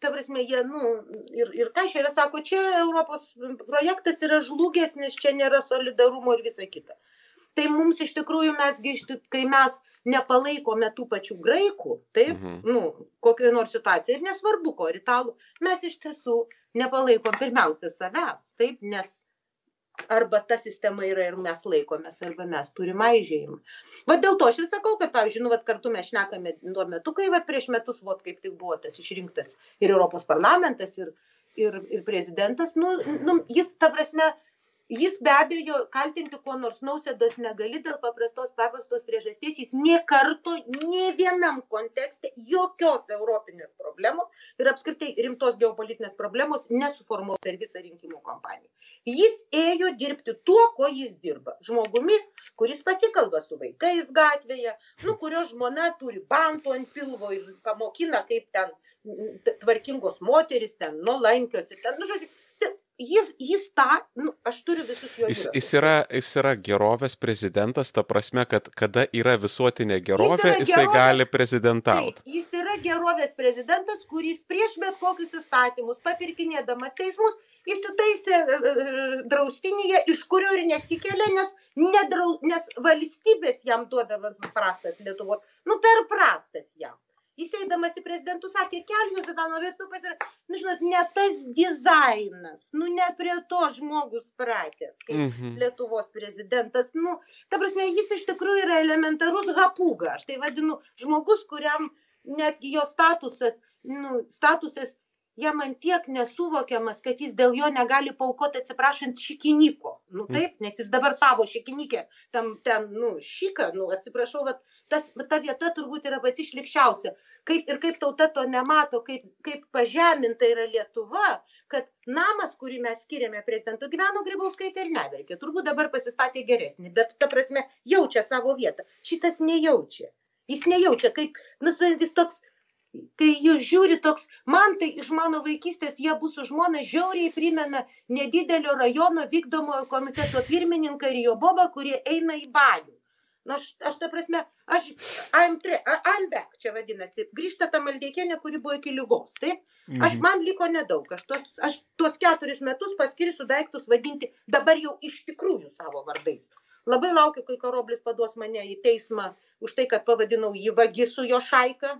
Ta prasme, jie, nu, ir, ir ką šiandien sako, čia Europos projektas yra žlugęs, nes čia nėra solidarumo ir visa kita. Tai mums iš tikrųjų mes grįžti, kai mes nepalaikome tų pačių graikų, taip, mhm. nu, kokioje nors situacijoje, ir nesvarbu, ko ir italų, mes iš tiesų nepalaikom pirmiausia savęs, taip, nes arba ta sistema yra ir mes laikomės, arba mes turim aižėjimą. Va dėl to aš ir sakau, kad, pavyzdžiui, nu, vat, kartu mes šnekame tuo metu, kai vat, prieš metus, vat, kaip tik buvo tas išrinktas ir Europos parlamentas, ir, ir, ir prezidentas, nu, nu, jis, ta prasme, jis be abejo kaltinti kuo nors nausėdos negali dėl paprastos paprastos priežasties. Jis nė karto nė vienam kontekste jokios europinės problemos ir apskritai rimtos geopolitinės problemos nesuformulavo per visą rinkimų kampaniją. Jis ėjo dirbti tuo kuo jis dirba. Žmogumi kuris pasikalba su vaikais gatvėje nu kurio žmona turi bantų ant pilvo ir pamokina kaip ten tvarkingos moterys ten nuolankios ir ten nu žodžiu jis, jis tą, nu, aš turiu visus jo. Jis, jis, yra, jis yra gerovės prezidentas, ta prasme, kad kada yra visuotinė gerovė, jis jisai gerovės, gali prezidentauti. Tai, jis yra gerovės prezidentas, kuris prieš bet kokius įstatymus, papirkinėdamas teismus, įsitaisė e, e, draustinyje, iš kurio ir nesikelia, nes, nedrau, nes valstybės jam duodavo prastas Lietuvos, nu per prastas jam jis eidamas į prezidentus sakė, kelsiuosi tą norėtų pasirinkti. Nu, žinot, ne tas dizainas, nu, ne prie to žmogus pratęs, kaip mm -hmm. Lietuvos prezidentas. Nu, ta prasme, jis iš tikrųjų yra elementarus hapūga. Aš tai vadinu žmogus, kuriam netgi jo statusas, nu, statusas jam ant tiek nesuvokiamas, kad jis dėl jo negali paukoti atsiprašant šikiniko. Nu taip, nes jis dabar savo šikinikė, tam ten, nu, šika, nu, atsiprašau, bet tas, ta vieta turbūt yra pati šlikščiausia. Kaip, ir kaip tauta to nemato, kaip, kaip pažeminta yra Lietuva, kad namas, kurį mes skiriame prezidentu, gyveno Grybauskaitė ir neverkė. Turbūt dabar pasistatė geresnį, bet ta prasme jaučia savo vietą. Šitas nejaučia. Jis nejaučia, kaip, nusprendis toks kai jūs žiūri toks, man tai iš mano vaikystės jie bus su žmona žiauriai primena nedidelio rajono vykdomojo komiteto pirmininką ir jo bobą, kurie eina į balių. Na, nu, aš, aš ta prasme, aš, I'm, tre, I'm back, čia vadinasi, grįžta ta maldeikienė, kuri buvo iki lygos, taip? Mhm. Aš man liko nedaug, aš tuos, aš tuos keturis metus paskirsiu daiktus vadinti dabar jau iš tikrųjų savo vardais. Labai laukiu, kai Karoblis paduos mane į teismą už tai, kad pavadinau jį vagi su jo šaika,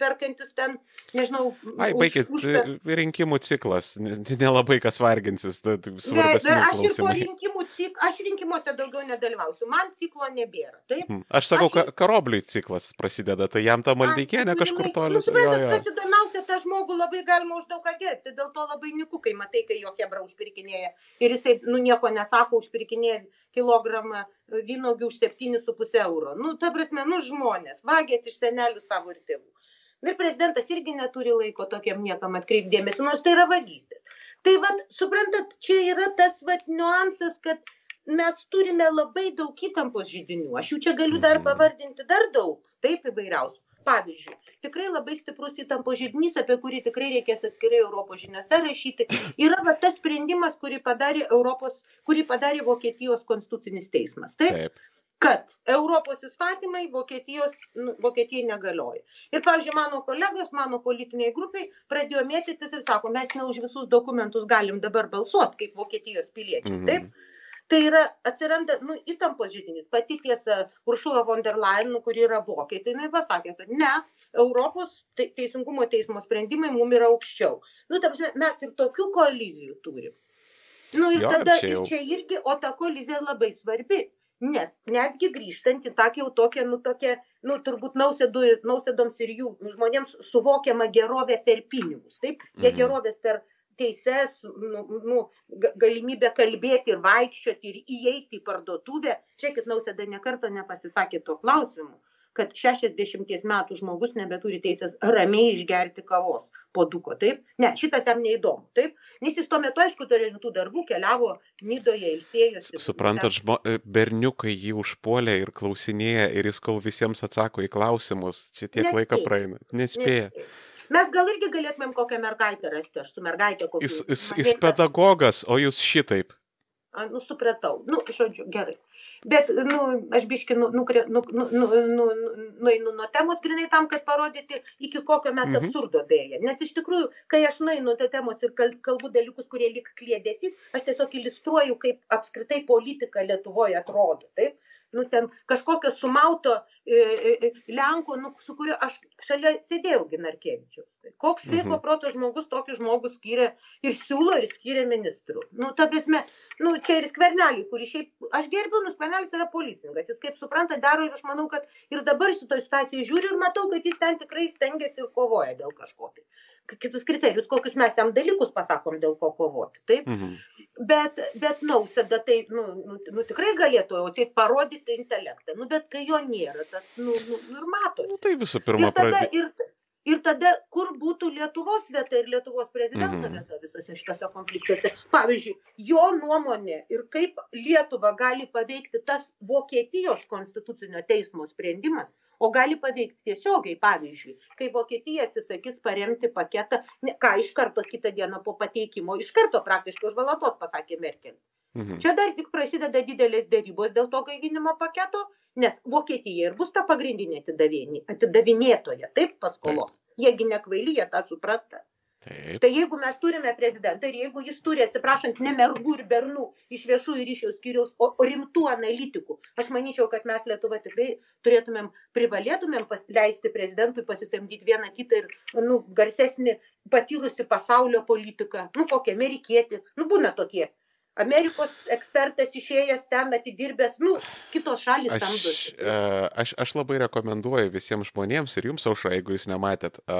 perkantis ten, nežinau. Ai, už, už... rinkimų ciklas, nelabai kas varginsis, svarbus. Ne, aš ir po rinkimų cik, aš rinkimuose daugiau nedalyvausiu, man ciklo nebėra. Taip? Hmm. Aš sakau, aš... karobliui ciklas prasideda, tai jam ta maldykienė kažkur toli. Nu, suprantat, kas įdomiausia, tą žmogų labai galima už daug ką gerbti, dėl to labai niku, kai matai, kai jo kebra užpirkinėja ir jisai, nu, nieko nesako, užpirkinėja kilogramą vynogių už 7,5 euro. Nu, ta prasme, nu, žmonės, vagėt iš senelių savo ir tėvų. Ir prezidentas irgi neturi laiko tokiam niekam atkreipdėmėsi, nors tai yra vagystės. Tai vad, suprantat, čia yra tas vad niuansas, kad mes turime labai daug įtampos žydinių. Aš jų čia galiu dar mhm. pavardinti dar daug, taip įvairiausių pavyzdžiui tikrai labai stiprus įtampos židinys apie kurį tikrai reikės atskirai europos žiniose rašyti yra va tas sprendimas kurį padarė europos kurį padarė vokietijos konstitucinis teismas taip, taip kad Europos įstatymai Vokietijos, nu, Vokietijai negalioja. Ir, pavyzdžiui, mano kolegos, mano politiniai grupiai pradėjo mėtytis ir sako, mes ne už visus dokumentus galim dabar balsuoti kaip Vokietijos piliečiai. Mm -hmm. Taip? Tai yra atsiranda nu įtampos židinys. Pati tiesa uršula von der layen nu kuri yra vokietė jinai pasakė kad ne europos te teisingumo teismo sprendimai mum yra aukščiau. Nu ta prasme mes ir tokių kolizijų turim. Nu ir Jo, tada čia jau- čia irgi o ta kolizija labai svarbi nes netgi grįžtant į tą jau tokią nu tokią nu turbūt nausėdų ir nausėdoms ir jų žmonėms suvokiamą gerovę per pinigus. Taip jie Mhm. gerovės per teises nu nu ga galimybę kalbėti ir vaikščioti ir įeiti į parduotuvę žiūrėkit nausėda nė karto nepasisakė tuo klausimu kad šešiasdešimties metų žmogus nebeturi teisės ramiai išgerti kavos puoduko taip ne šitas jam neįdomu taip nes jis tuo metu aišku turėjo rimtų darbų keliavo nidoje ilsėjosi Suprantat, žmo, e, berniukai jį užpuolė ir klausinėja ir jis kol visiems atsako į klausimus, čia tiek laiko Nespėja. praeina. Nespėja. Nespėja. Mes gal irgi galėtumėm kokią mergaitę rasti aš su mergaite kokiu Jis, jis, jis pedagogas, o jūs šitaip. A, nu, supratau. Nu, žodžiu, gerai. Bet, nu, aš biški, nu, nukre, nu, nu, nu, nu, nu, nueinu nuo temos grinai tam, kad parodyti, iki kokio mes Mhm. absurdo dėja. Nes iš tikrųjų, kai aš nueinu nuo temos ir kal- kalbu dalykus, kurie lik klėdėsys, aš tiesiog iliustruoju, kaip apskritai politika Lietuvoje atrodo. Taip? Nu, ten kažkokio sumauto e, e, e, Lenko, nu, su kuriuo aš šalia sėdėjau Ginarkevičiu. Koks sveiko Mhm. proto žmogus tokį žmogų skyrė ir siūlo ir skyrė ministrų. Nu, ta prasme, nu, čia ir skvernelį, kurį šiaip, aš gerbiu, nu, skvernelis yra policininkas, jis kaip supranta, daro ir aš manau, kad ir dabar šitoje situacijoje žiūriu ir matau, kad jis ten tikrai stengiasi ir kovoja dėl kažko. Tai. Kitus kriterijus, kokius mes jam dalykus pasakom, dėl ko kovoti. Taip? Mhm. Bet, bet nausėda tai, nu, nu, nu, tikrai galėtų atseit parodyti intelektą. Nu, bet kai jo nėra, tas, nu, nu, nu ir Nu, matosi. tai visų pirma, Ir tada, pradė... ir, ir tada, kur būtų Lietuvos vieta ir Lietuvos prezidento Mhm. vieta visose šitose konfliktuose. Pavyzdžiui, jo nuomonė ir kaip Lietuva gali paveikti tas Vokietijos konstitucinio teismo sprendimas, o gali paveikti tiesiogiai, pavyzdžiui, kai Vokietija atsisakys paremti paketą, ne, ką iš karto kitą dieną po pateikimo, iš karto praktiškai už valatos pasakė Merkel. Mhm. Čia dar tik prasideda didelės dėrybos dėl to gaivinimo paketo, nes Vokietija ir bus ta pagrindinė atidavėni- atidavinėtoja, taip, paskolos. Jiegi nekvaily, jie tą supranta. Taip. Tai jeigu mes turime prezidentą ir jeigu jis turi, atsiprašant, ne mergų ir bernų iš viešųjų ryšių skyriaus, o rimtų analitikų, aš manyčiau, kad mes Lietuva tikrai turėtumėm, privalėtumėm leisti prezidentui pasisamdyti vieną kitą ir, nu, garsesnį patyrusi pasaulio politiką, nu, kokie amerikietį, nu, būna tokie. Amerikos ekspertas išėjęs ten atidirbęs, nu, kitos šalis Aš, samdosi. e, aš, aš labai rekomenduoju visiems žmonėms ir jums, aušra, jeigu jūs nematėt, e,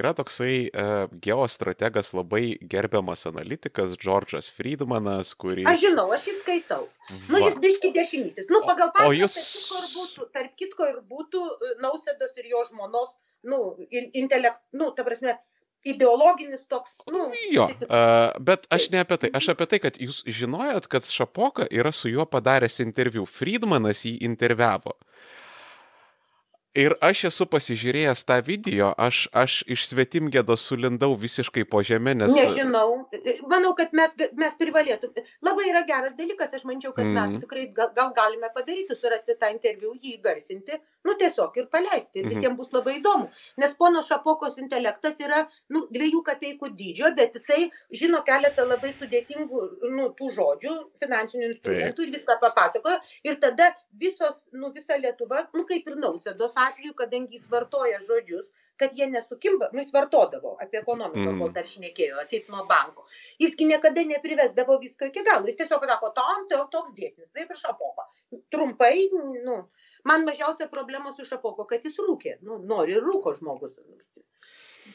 yra toksai e, geostrategas, labai gerbiamas analitikas, Džordžas Friedmanas, kuris... Aš žinau, aš jį skaitau. Nu, Va. jis biški dešinysis. Nu, pagal o pažiūrą, jūs- tarp, kitko būtų, tarp kitko ir būtų Nausėdos ir jo žmonos, nu, in- intelekt, nu, ta prasme, ideologinis toks, nu, Jo, atitik- uh, bet aš ne apie tai. Aš apie tai, kad jūs žinojot, kad Šapoka yra su juo padaręs interviu. Friedmanas jį interviavo. Ir aš esu pasižiūrėjęs tą video, aš, aš iš svetimgėdos sulindau visiškai po žemę, nes... Nežinau. Manau, kad mes, mes privalėtume. Labai yra geras dalykas, aš mančiau, kad mes Mhm. tikrai gal, gal galime padaryti, surasti tą interviu, jį garsinti, nu tiesiog ir paleisti. Ir Mhm. visiems bus labai įdomu. Nes pono Šapokos intelektas yra, nu, dviejų kapeikų dydžio, bet jisai žino keletą labai sudėtingų, nu, tų žodžių, finansinių instrumentų ir viską papasakojo. Ir tada visos, nu, visa Lietuva, nu, kaip ir nausėdos atveju, kadangi jis vartoja žodžius, kad jie nesukimba, nu jis vartodavo apie ekonomiką, Mm. kol dar šnekėjo, atsit nuo banko. Jisgi niekada neprivesdavo visko iki galo, jis tiesiog sako, tam to, toks dėsnis, taip ir šapoko. Trumpai, nu, man mažiausia problema su šapoko, kad jis rūkė, nu, nori rūko žmogus.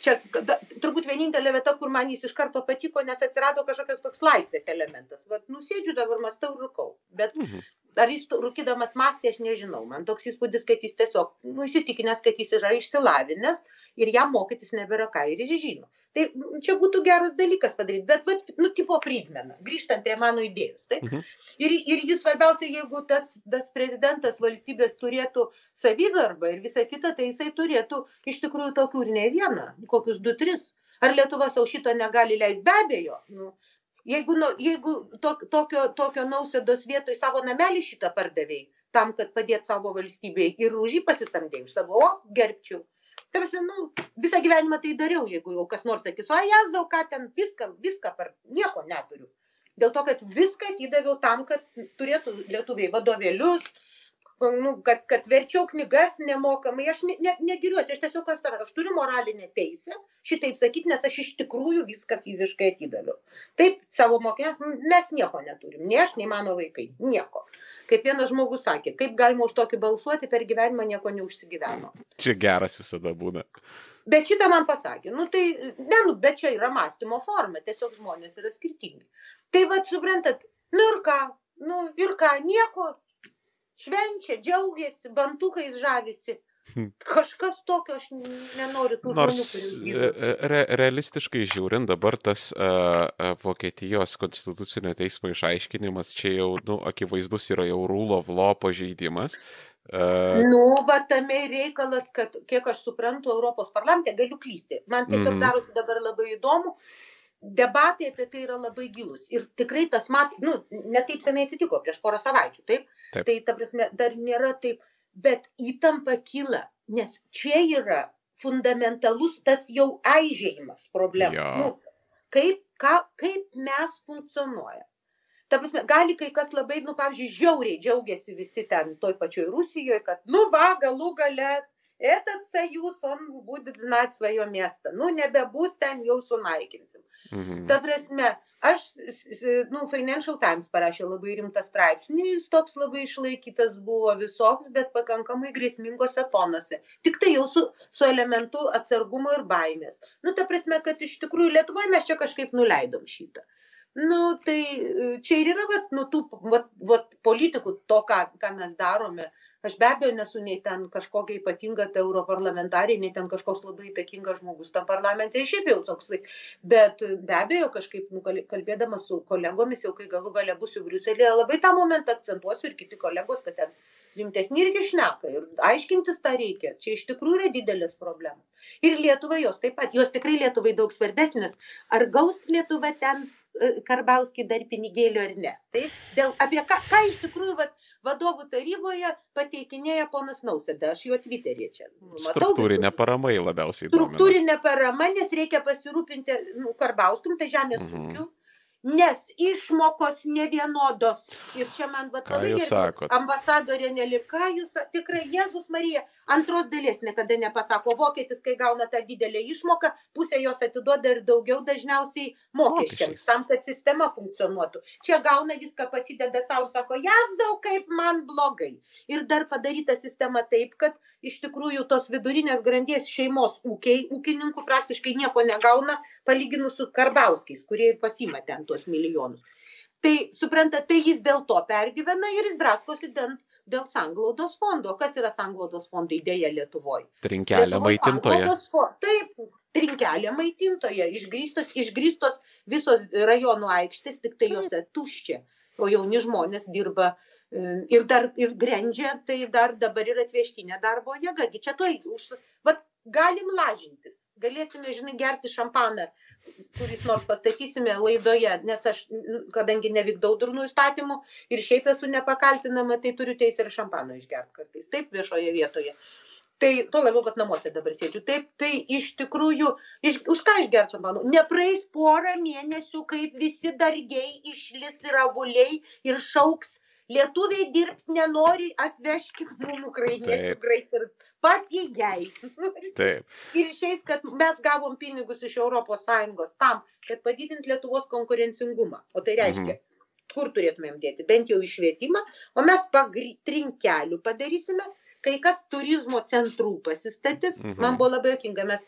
Čia da, turbūt vienintelė vieta, kur man jis iš karto patiko, nes atsirado kažkokios toks laisvės elementas. Vat, nusėdžiu dabar, mastau rūkau. Bet Mhm. Ar jis rūkydamas mąstė, aš nežinau. Man toks įspūdis, kad jis tiesiog nu, įsitikinęs, kad jis yra išsilavinęs ir jam mokytis nebėra ką ir jis žino. Tai čia būtų geras dalykas padaryti. Bet, bet nu, tipo Friedmaną, grįžtant prie mano idėjos. Tai? Mhm. Ir, ir jis svarbiausia, jeigu tas, tas prezidentas valstybės turėtų savigarbą ir visą kitą, tai jisai turėtų iš tikrųjų tokių ir ne vieną, kokius du, tris. Ar Lietuva savo šito negali leisti? Be abejo. Nu, jeigu, nu, jeigu to, tokio, tokio nausėdos vietoj savo namelį šitą pardavėjai, tam, kad padėt savo valstybei ir už jį pasisamdėjai, už savo, o, gerbčiau. Tarsi, nu, visą gyvenimą tai dariau, jeigu jau kas nors sakys, o jezau, ką ten, viską, viską, par, nieko neturiu. dėl to, kad viską atidaviau tam, kad turėtų lietuviai vadovėlius, nu, kad, kad verčiau knygas nemokamai, aš ne, ne, negiriuosi, aš tiesiog aš turiu moralinę teisę šitaip sakyti, nes aš iš tikrųjų viską fiziškai atidaviau. Taip, savo mokiniams mes nieko neturim, nei aš, nei mano vaikai, nieko. Kaip vienas žmogus sakė, kaip galima už tokį balsuoti, per gyvenimą nieko neužsigyveno. Čia geras visada būna. Bet šitą man pasakė, nu tai, ne, nu, bet čia yra mąstymo forma, tiesiog žmonės yra skirtingi. Tai vad, suprantat, nu ir ką, nu ir ką, nieko, švenčia, džiaugiasi, bantukais žavisi. Hm. Kažkas tokio aš nenoriu tų Nors žmonių. e, e, re, realistiškai žiūrint, dabar tas uh, Vokietijos konstitucinio teismo išaiškinimas čia jau, nu, akivaizdus yra jau of law pažeidimas. Uh, nu, va tame reikalas, kad, kiek aš suprantu, Europos parlamente galiu klysti. Man tiesiog mm. darosi dabar labai įdomu, debatai apie tai yra labai gilus. Ir tikrai tas mat, nu, netaip senai atsitiko, prieš porą savaičių, taip? taip. Tai, ta prasme, dar nėra taip, bet įtampa kyla, nes čia yra fundamentalus tas jau aižėjimas problemų. Ja. Nu, kaip, ką, kaip mes funkcionuojame. Ta prasme, gali kai kas labai, nu, pavyzdžiui, žiauriai džiaugiasi visi ten toj pačioj Rusijoje, kad, nu, va, galų gale Этот союз, он будет знать свое место. Nu, nebebus ten, jau sunaikinsim. Mhm. Ta prasme, aš, nu, Financial Times parašė labai rimtą straipsnį, jis toks labai išlaikytas buvo visoks, bet pakankamai grėsmingose tonose. Tik tai jau su, su elementu atsargumo ir baimės. Nu, ta prasme, kad iš tikrųjų Lietuvoje mes čia kažkaip nuleidom šitą. Nu, tai čia ir yra, vat, nu, tų vat, vat, politikų to, ką, ką mes darome. Aš be abejo nesu nei ten kažkokia ypatinga ta europarlamentarė, nei ten kažkoks labai įtakingas žmogus tam parlamente, šiaip jau toksai. Bet be abejo, kažkaip nu, kalbėdama su kolegomis, jau kai galų gale būsiu Briuselėje, labai tą momentą akcentuosiu ir kiti kolegos, kad ten rimtesni irgi šneka ir aiškintis tą reikia. Čia iš tikrųjų yra didelės problemos. Ir Lietuva jos taip pat, jos tikrai Lietuvai daug svarbesnės. Ar gaus Lietuva ten Karbauskį dar pinigėlių ar ne? Taip, dėl, apie ką, ką iš tikrųjų, vat, vadovų taryboje pateikinėja ponas Nausėda, aš jo Twitter'e čia. Matau, Struktūrinė parama labiausiai. Struktūrinė parama, nes reikia pasirūpinti nu, Karbauskім, tai žemės mhm. ūkiu. Mhm nes išmokos nevienodos. Ir čia man va labai gerai. Ambasadorė Nelika, jūs tikrai Jėzus Marija antros dalies niekada nepasako. Vokietis, kai gauna tą didelę išmoką, pusę jos atiduoda ir daugiau dažniausiai mokesčiams, tam, kad sistema funkcionuotų. Čia gauna viską, pasideda savo, sako, jazau, kaip man blogai. Ir dar padaryta sistema taip, kad iš tikrųjų tos vidurinės grandies šeimos ūkiai, ūkininkų praktiškai nieko negauna, palyginus su Karbauskiais, kurie ir pasima ten tuos milijonus. Tai, suprantate, tai jis dėl to pergyvena ir jis draskosi dėl, dėl sanglaudos fondo. Kas yra sanglaudos fondai dėja Lietuvoje? Trinkelė maitintoja. Taip, trinkelė maitintoja, išgrįstos, išgrįstos visos rajonų aikštės, tik tai juose tuščia. O jauni žmonės dirba e, ir dar ir grendžia, tai dar dabar yra atvežtinė darbo jėga. Čia to, už, vat, galim lažintis, galėsime, žinai, gerti šampaną, kuris nors pastatysime laidoje, nes aš, kadangi nevykdau durnų įstatymų ir šiaip esu nepakaltinama, tai turiu teisę ir šampaną išgerti kartais, taip viešoje vietoje. Tai tuo labiau, kad namuose dabar sėdžiu. Taip, tai iš tikrųjų, iš, už ką išgerti šampaną? Nepraeis porą mėnesių, kaip visi dargiai išlis ir avuliai ir šauks lietuviai dirbt nenori, atvežkit mum ukrainiečių greit ir papigiai. Taip. ir išeis, kad mes gavom pinigus iš ES tam, kad padidint Lietuvos konkurencingumą. O tai reiškia, mhm. kur turėtumėm dėti? Bent jau išvietimą, o mes trinkelių padarysime, kai kas turizmo centrų pasistatys. Mhm. Man buvo labai jokinga, mes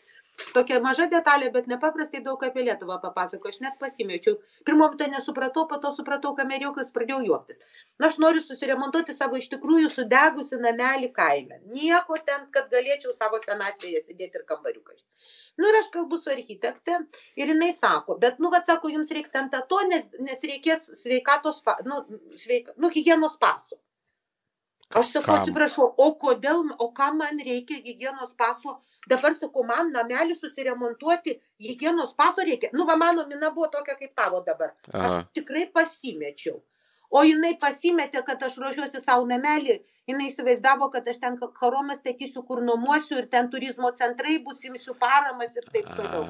tokia maža detalė, bet nepaprastai daug apie Lietuvą papasako. Aš net pasimečiau. Pirmom tai nesupratau, po to supratau, kameriukas pradėjau juoktis. Na, aš noriu susiremontuoti savo iš tikrųjų sudegusi namelį kaime. Nieko ten, kad galėčiau savo senatvėje sėdėti ir kambariukai. Nu ir aš kalbu su architekte ir jinai sako, bet, nu, vad sako, jums reiks ten to, nes, nes reikės sveikatos, nu, sveika, nu, hygienos paso. Aš sakau, atsiprašau, o kodėl, o kam man reikia hygienos paso dabar sakau, man namelį susiremontuoti, hygienos paso reikia. Nu, va, mano mina buvo tokia kaip tavo dabar. Aš Aha. tikrai pasimečiau. O jinai pasimetė, kad aš ruošiuosi savo namelį, jinai įsivaizdavo, kad aš ten karomą statysiu, kur nuomosiu ir ten turizmo centrai bus, imsiu paramas ir taip toliau.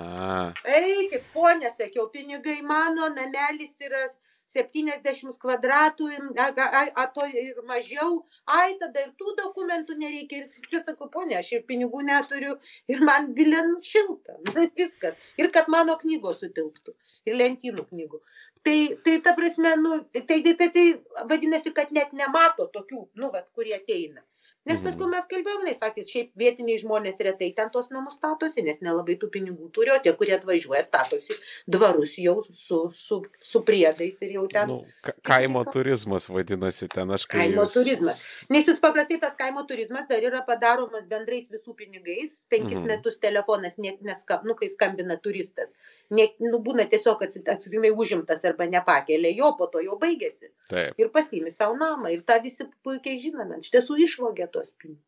Eikit, ponė, sakiau, pinigai mano, namelis yra 70 kvadratų, a to ir mažiau, ai, tada ir tų dokumentų nereikia. Ir čia sakau, ponė, aš ir pinigų neturiu, ir man bilen šilta, viskas. Ir kad mano knygos sutilptų, ir lentynų knygų. Tai, tai ta prasme, nu, tai, tai, tai, tai vadinasi, kad net nemato tokių, nu, vat, kurie ateina. Nes paskui mes kalbėjom, jis sakė, šiaip vietiniai žmonės retai ten tos namus statosi, nes nelabai tų pinigų turi, o tie, kurie atvažiuoja, statosi dvarus jau su, su, su priedais ir jau ten. Nu, ka kaimo turizmas vadinasi ten, aš kai. Kaimo jūs... turizmas. Nes jūs paprastai tas kaimo turizmas dar yra padaromas bendrais visų pinigais, penkis mhm. metus telefonas, net neskam, nu, kai skambina turistas, net, nu, būna tiesiog atsitiktinai užimtas arba nepakelia jo, po to jau baigėsi. Taip. Ir pasimi savo namą ir tą visi puikiai žinome. Iš tiesų išvogė tuos pinigus.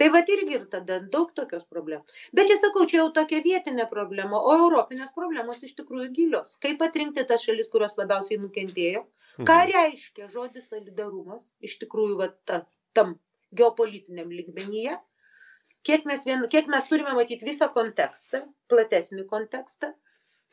Tai va irgi ir tada daug tokios problemos. Bet čia sakau, čia jau tokia vietinė problema, o europinės problemos iš tikrųjų gilios. Kaip atrinkti tas šalis, kurios labiausiai nukentėjo? Ką mhm. reiškia žodis solidarumas iš tikrųjų va, ta, tam geopolitiniam lygmenyje? Kiek mes, vien, kiek mes turime matyti visą kontekstą, platesnį kontekstą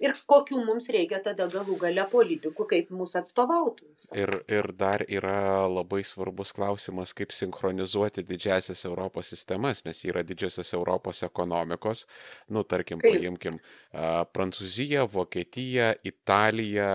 ir kokių mums reikia tada galų gale politikų, kaip mūsų atstovautų. Ir, ir dar yra labai svarbus klausimas, kaip sinchronizuoti didžiasias Europos sistemas, nes yra didžiosios Europos ekonomikos, nu, tarkim, kaip? paimkim Prancūziją, Vokietiją, Italiją,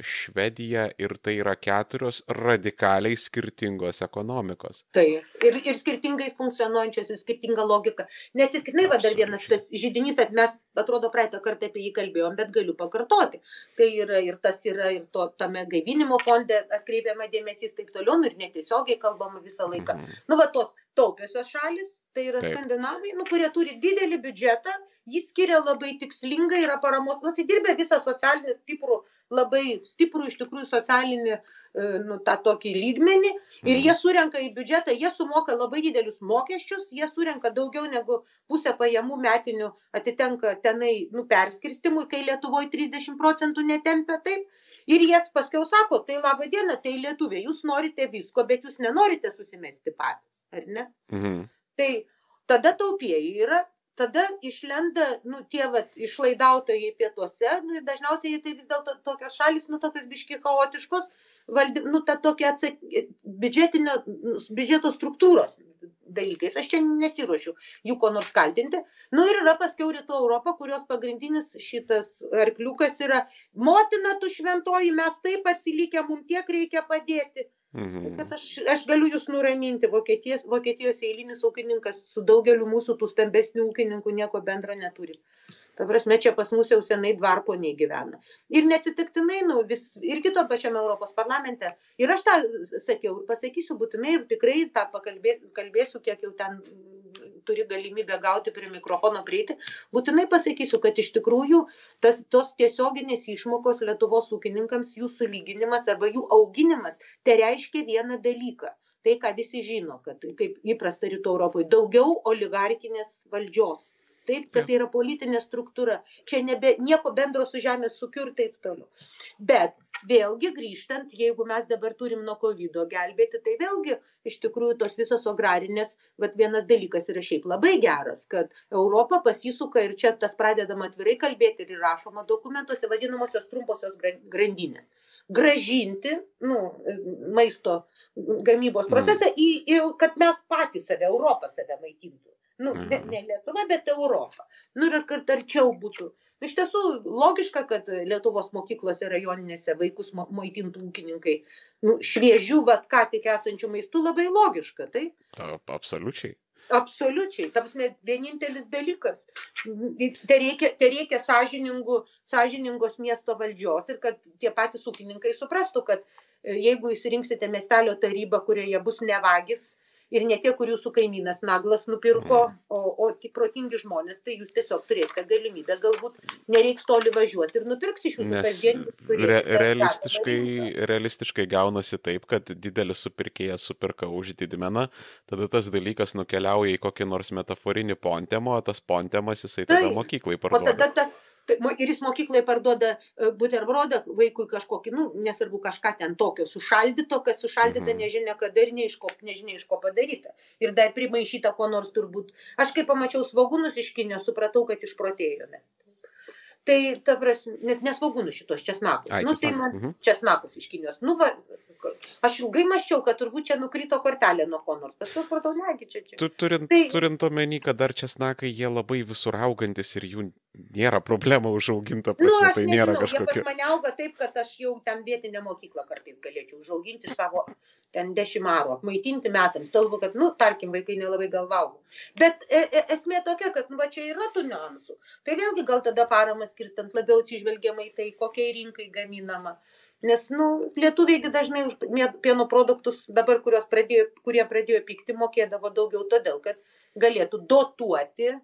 Švediją ir tai yra keturios radikaliai skirtingos ekonomikos. Taip, ir, ir skirtingai funkcionuojančios, ir skirtinga logika. Neatsitiktinai, va dar vienas tas žydinys, mes, atrodo, praeitą kartą apie jį kalbėjom, bet galiu pakartoti. Tai yra ir tas yra ir to, tame gaivinimo fonde atkreipiama dėmesys taip toliau, nu, ir netiesiogiai kalbama visą laiką. Mhm. Nu, va, tos taupiosios šalis, tai yra taip. skandinavai, nu, kurie turi didelį biudžetą, jis skiria labai tikslingai, yra paramos, nu, atsidirbė visą socialinį stiprų, labai stiprų iš tikrųjų socialinį, e, nu, tą tokį lygmenį ir mhm. jie surenka į biudžetą, jie sumoka labai didelius mokesčius, jie surenka daugiau negu pusę pajamų metinių atitenka tenai, nu, perskirstimui, kai Lietuvoje 30 procentų netempia taip. Ir jas paskiau sako, tai laba diena, tai lietuviai, jūs norite visko, bet jūs nenorite susimesti patys, ar ne? Mhm. Tai tada taupėjai yra tada išlenda nu tie vat išlaidautojai pietuose nu dažniausiai tai vis dėlto tokios šalys nu tokios biškį chaotiškos valdy nu ta tokia atsak biudžetinio biudžeto struktūros dalykais. Aš čia nesiruošiu jų ko nors kaltinti. Nu ir yra paskiau rytų europa kurios pagrindinis šitas arkliukas yra motina tu šventoji mes taip atsilikę mum tiek reikia padėti Mhm. Bet aš, aš galiu jūs nuraminti, Vokietijos, Vokietijos eilinis ūkininkas su daugeliu mūsų tų stambesnių ūkininkų nieko bendro neturi. Ta prasme, čia pas mus jau senai dvarponiai gyvena. Ir neatsitiktinai, nu, vis, ir kito pačiame Europos parlamente. Ir aš tą sakiau, pasakysiu būtinai ir tikrai tą pakalbėsiu, kalbėsiu, kiek jau ten turi galimybę gauti prie mikrofono prieiti. Būtinai pasakysiu, kad iš tikrųjų tas, tos tiesioginės išmokos Lietuvos ūkininkams, jų sulyginimas arba jų auginimas, tai reiškia vieną dalyką. Tai, ką visi žino, kad kaip įprasta rytų Europoje, daugiau oligarkinės valdžios taip, kad tai yra politinė struktūra, čia nebe, nieko bendro su žemės ūkiu ir taip toliau. Bet vėlgi grįžtant, jeigu mes dabar turim nuo COVID gelbėti, tai vėlgi iš tikrųjų tos visos agrarinės, bet vienas dalykas yra šiaip labai geras, kad Europa pasisuka ir čia tas pradedama atvirai kalbėti ir rašoma dokumentuose vadinamosios trumposios grandinės gražinti nu, maisto gamybos mhm. procesą, į, į, kad mes patys save, Europą save maitintų. Nu, ne, ne Lietuva, bet Europa. Nu, ir kad arčiau būtų. Iš tiesų, logiška, kad Lietuvos mokyklose rajoninėse vaikus maitintų ūkininkai. Nu, šviežių, vad ką tik esančių maistų labai logiška, tai? Taip, absoliučiai. Absoliučiai. Tam vienintelis dalykas. Tai reikia, tai reikia sąžiningos miesto valdžios ir kad tie patys ūkininkai suprastų, kad e, jeigu įsirinksite miestelio tarybą, kurioje bus nevagis, ir ne tie, kur jūsų kaimynas naglas nupirko, mhm. o, o tik protingi žmonės, tai jūs tiesiog turėsite galimybę, galbūt nereiks toli važiuoti ir nupirks iš jūsų kasdienį. Re, realistiškai, realistiškai gaunasi taip, kad didelis supirkėjas superka už didmeną, tada tas dalykas nukeliauja į kokį nors metaforinį pontemą, o tas pontemas jisai tada tai, mokyklai parduoda. O tada tas Tai ir jis mokyklai parduoda e, buterbrodą vaikui kažkokį, nu, nesvarbu, kažką ten tokio sušaldyto, kas sušaldyta mhm. nežinia kada ir ne iš ko, nežinia iš ko padaryta. Ir dar primaišyta ko nors turbūt. Aš kai pamačiau svagūnus iš kinio, supratau, kad išprotėjome. Tai, ta prasme, net nesvagūnų šitos česnakus. Ai, nu, tai man mhm. česnakus iš Kinijos. Nu, va, aš ilgai maščiau, kad turbūt čia nukrito kortelė nuo ko nors. Tas supratau, negi čia čia. Tu, turint, Tai- turint omeny, kad dar česnakai jie labai visur augantis ir jų nėra problema užauginta, Nu, prasme, aš tai nežinau, nėra jie pas kažkokia. mane auga taip, kad aš jau ten vietinę mokyklą kartais galėčiau užauginti savo ten dešimtaro, apmaitinti metams. Tolbu, kad, nu, tarkim, vaikai nelabai gal valgo. Bet e, e, esmė tokia, kad, nu, va čia yra tų niuansų. Tai vėlgi gal tada paramas skirstant labiau atsižvelgiamai tai, kokiai rinkai gaminama. Nes, nu, lietuviai dažnai už pieno produktus dabar, pradėjo, kurie pradėjo pykti, mokėdavo daugiau todėl, kad galėtų dotuoti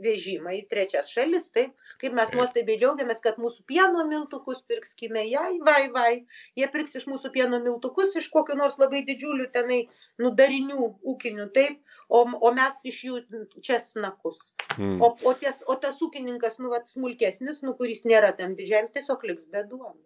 vežimą į trečias šalis. Taip, kaip mes nuostabiai džiaugiamės, kad mūsų pieno miltukus pirks kinai, vai, vai. Jie pirks iš mūsų pieno miltukus, iš kokių nors labai didžiulių tenai nudarinių ūkinių, taip, o, o mes iš jų česnakus. Mm. O, o, ties, o tas ūkininkas, nu, vat, smulkesnis, nu, kuris nėra tam didžiam, tiesiog liks be duonų.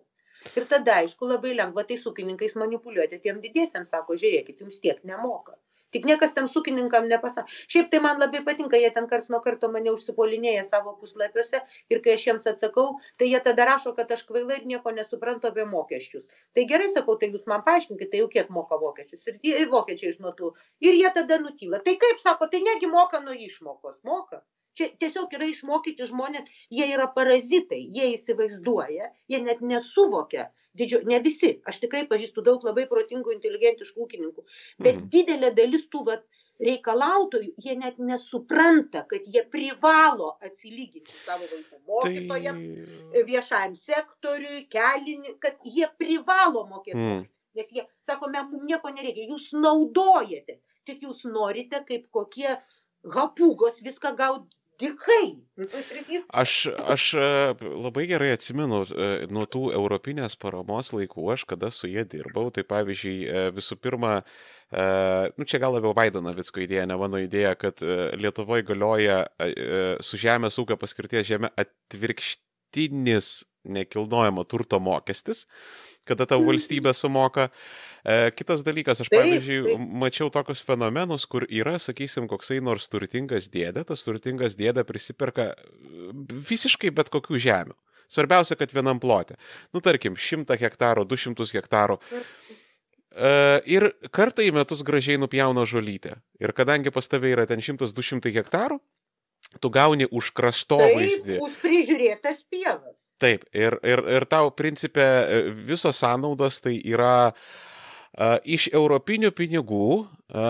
Ir tada, aišku, labai lengva tais ūkininkais manipuliuoti tiem didiesiams, sako, žiūrėkit, jums tiek nemoka. Tik niekas tam ūkininkam nepasako. Šiaip tai man labai patinka, jie ten karts nuo karto mane užsipolinėja savo puslapiuose ir kai aš jiems atsakau, tai jie tada rašo, kad aš kvaila ir nieko nesuprantu apie mokesčius. Tai gerai sakau, tai jūs man paaiškinkite, tai jau kiek moka vokiečius. Ir, tie- vokiečiai iš nuo tų. Ir jie tada nutyla. Tai kaip sako, tai negi moka nuo išmokos. Moka. Čia tiesiog yra išmokyti žmonės, jie yra parazitai, jie įsivaizduoja, jie net nesuvokia. Didžio, ne visi, aš tikrai pažįstu daug labai protingų, inteligentiškų ūkininkų, bet Mhm. didelė dalis tų vat, reikalautojų, jie net nesupranta, kad jie privalo atsilyginti savo vaikų mokytojams, Tai... viešajam sektoriui, kelinį, kad jie privalo mokėti. Mm. mokesčius. Nes jie, sako, "Me- mums nieko nereikia, jūs naudojatės, tik jūs norite kaip kokie hapūgos viską gauti dikai. Nu, vis- Aš, aš e, labai gerai atsimenu e, nuo tų europinės paramos laikų, aš kada su jie dirbau, tai pavyzdžiui, e, visų pirma, nu čia gal labiau Vaidano Vitsko idėja, ne mano idėja, kad Lietuvoje galioja su žemės ūkio paskirties žemė atvirkštinis nekilnojamo turto mokestis, kada tau Mhm. valstybė sumoka. E, Kitas dalykas, aš pavyzdžiui, mačiau tokius fenomenus, kur yra, sakysim, koksai nors turtingas dėdė, tas turtingas dėdė prisiperka e, visiškai bet kokių žemių. Svarbiausia, kad vienam plote. Nu, tarkim, 100 hektarų, 200 hektarų. E, Ir kartą į metus gražiai nupjauna žolytę. Ir kadangi pas tave yra ten 100-200 hektarų, tu gauni už kraštovaizdį. Taip, už prižiūrėtas pievas. Taip, ir, ir, ir tau principė e, visos sąnaudos tai yra a, iš europinių pinigų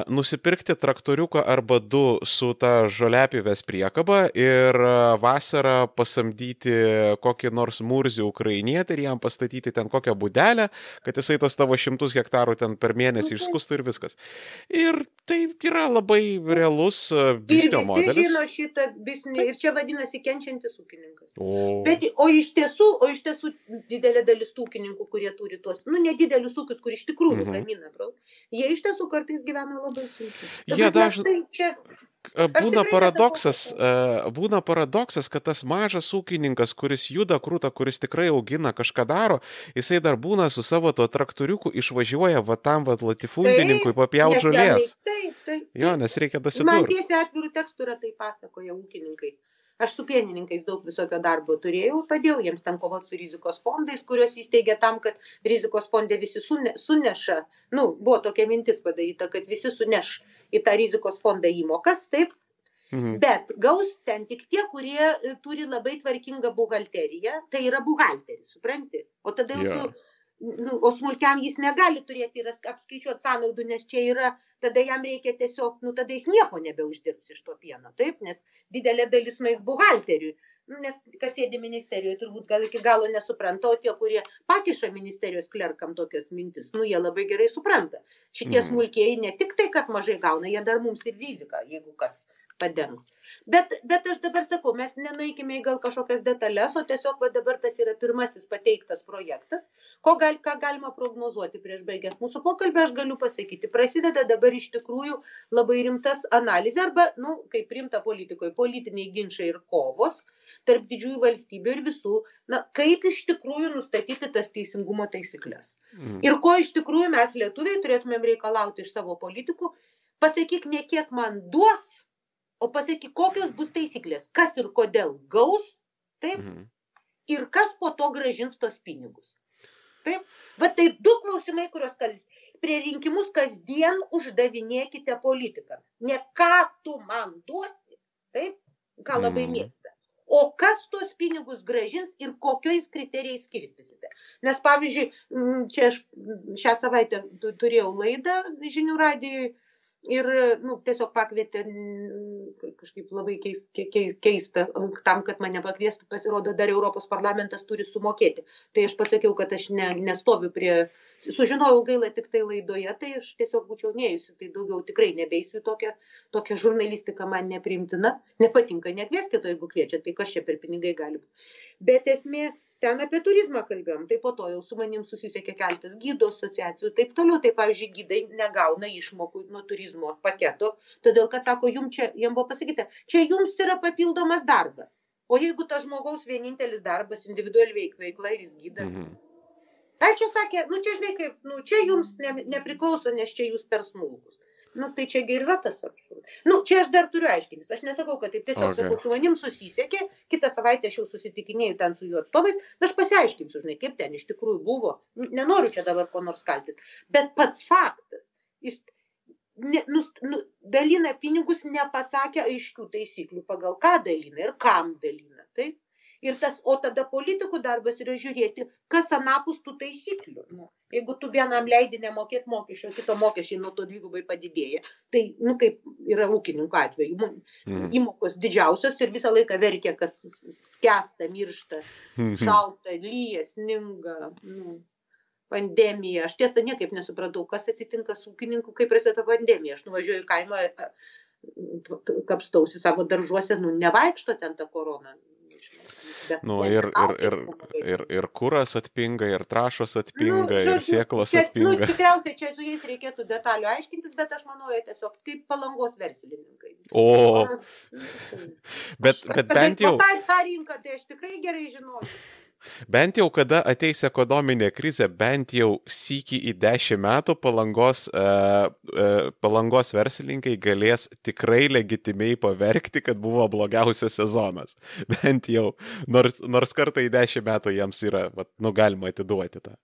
nusipirkti traktoriuką arba du su ta žoliapivės priekaba ir vasarą pasamdyti kokį nors murzį ukrainietį ir jam pastatyti ten kokią būdelę, kad jisai tos tavo šimtus hektarų ten per mėnesį Mhm. išskustų ir viskas. Ir tai yra labai realus a, Ir biznio visi modelis. žino šitą bisnį. Ir čia vadinasi kenčiantis ūkininkas. O... Bet, o iš tiesų, o iš tiesų didelė dalis ūkininkų, kurie turi tuos, nu, nedidelius ūkius, kur iš tikrųjų Mhm. gamina, bro, jie iš tiesų kartais gyvena labai sunkiai. Jie prasme, dažn- Tai čia, Būna paradoksas, e, būna paradoksas, kad tas mažas ūkininkas, kuris juda krūtą, kuris tikrai augina kažką daro, jisai dar būna su savo tuo traktoriuku išvažiuoja va tam va latifundininkui papjaut nes jam žolės. reik- Taip, taip. Jo, taip. nes reikia Man dasidurti. tiesiai atvirų tekstų yra tai pasakoja ūkininkai. Aš su pienininkais daug visokio darbo turėjau, padėjau jiems ten kovoti su rizikos fondais, kuriuos įsteigė tam, kad rizikos fondė visi sune, suneša. Nu, buvo tokia mintis padaryta, kad visi suneš į tą rizikos fondą įmokas, taip, Mhm. bet gaus ten tik tie, kurie e, turi labai tvarkingą buhalteriją, tai yra buhalteris, supranti? O tada jau Jo. tu, nu, o smulkiam jis negali turėti ir apskaičiuoti sąnaudų, nes čia yra, tada jam reikia tiesiog, nu tada jis nieko nebeuždirbs iš to pieno, taip, nes didelė dalis nueis buhalteriui. Nu, Nes kas sėdi ministerijoje, turbūt gal iki galo nesupranta, o tie, kurie pakiša ministerijos klerkam tokias mintis, nu jie labai gerai supranta. Šitie Mhm. smulkiai ne tik tai, kad mažai gauna, jie dar mums ir riziką, jeigu kas padengs. Bet, bet aš dabar sakau, mes nenueikime į gal kažkokias detalės, o tiesiog va, dabar tas yra pirmasis pateiktas projektas, ko gal, ką galima prognozuoti prieš baigęs mūsų pokalbį, aš galiu pasakyti, prasideda dabar iš tikrųjų labai rimtas analizė arba, nu, kaip rimta politikoje, politiniai ginčiai ir kovos tarp didžiųjų valstybių ir visų, na, kaip iš tikrųjų nustatyti tas teisingumo taisyklės. Mhm. Ir ko iš tikrųjų mes lietuviai turėtumėm reikalauti iš savo politikų, pasakyk ne kiek man duos, o pasakyk, kokios bus taisyklės, kas ir kodėl gaus, taip, Mhm. ir kas po to gražins tos pinigus. Taip, va tai du klausimai, kuriuos kas, prie rinkimus kasdien uždavinėkite politikam. Ne ką tu man duosi, taip, ką labai mm. mėgsta. O kas tuos pinigus gražins ir kokiais kriterijais skirstysite. Nes pavyzdžiui, čia aš šią savaitę turėjau laidą žinių radijoje ir nu, tiesiog pakvietė kažkaip labai keista, tam, kad mane pakviestų, pasirodo, dar Europos parlamentas turi sumokėti. Tai aš pasakiau, kad aš ne, nestoviu prie, sužinojau gailą tik tai laidoje, tai aš tiesiog būčiau neėjusi, tai daugiau tikrai nebeisiu tokią, tokią žurnalistiką man neprimtina, nepatinka, nekvieskite, jeigu kviečia, tai kas čia per pinigai gali būti. Bet esmė, ten apie turizmą kalbėjom, tai po to jau su manim susisiekė keltas gydo asociacijų, taip toliau, tai pavyzdžiui, gydai negauna išmokų nuo turizmo paketo, todėl kad sako, jums čia, jam buvo pasakyta, čia jums yra papildomas darbas. O jeigu tas žmogaus vienintelis darbas, individuali veik, veikla ir jis gyda. Mhm. Tai čia sakė, nu čia žinai kaip, nu čia jums ne, nepriklauso, nes čia jūs per smulkus nu tai čia ir yra tas absurdas. Nu, čia aš dar turiu aiškintis. Aš nesakau, kad taip tiesiog okay. sakau, su manim susisiekė, kitą savaitę aš jau susitikinėjau ten su jų atstovais, aš pasiaiškinsiu, žinai, kaip ten iš tikrųjų buvo. Nenoriu čia dabar ko nors kaltinti. Bet pats faktas, jis ne, nus, nu, dalina pinigus nepasakė aiškių taisyklių, pagal ką dalina ir kam dalina. Taip? Ir tas, o tada politikų darbas yra žiūrėti, kas anapus tų taisyklių. Nu, jeigu tu vienam leidi nemokėti mokesčio, kito mokesčiai nuo to dvigubai padidėja, tai, nu, kaip yra ūkininkų atveju, mm. įmokos didžiausios ir visą laiką verkia, kad skęsta, miršta, mhm. šalta, lyja, sninga. Nu, pandemija. Aš tiesą niekaip nesupratau, kas atsitinka su ūkininku, kai prasideda pandemija. Aš nuvažiuoju į kaimą, kapstausi savo daržuose, nu, nevaikšto ten ta korona. Nu, ir, ir, ir, ir, ir kuras atpinga, ir trašos nu, atpinga, nu, žodžiu, ir sieklos čia, atpinga. Nu, tikriausiai čia su jais reikėtų detalių aiškintis, bet aš manau, jie tiesiog kaip palangos verslininkai. O. Bet, bet bent jau. Ta, ta rinka, tai aš tikrai gerai žinau. Bent jau kada ateis ekonominė krizė, bent jau sykį į dešimt metų palangos, uh, uh, palangos verslininkai galės tikrai legitimiai paverkti, kad buvo blogiausias sezonas. Bent jau, nors, nors kartą į dešimt metų jiems yra, vat, nu galima atiduoti tą.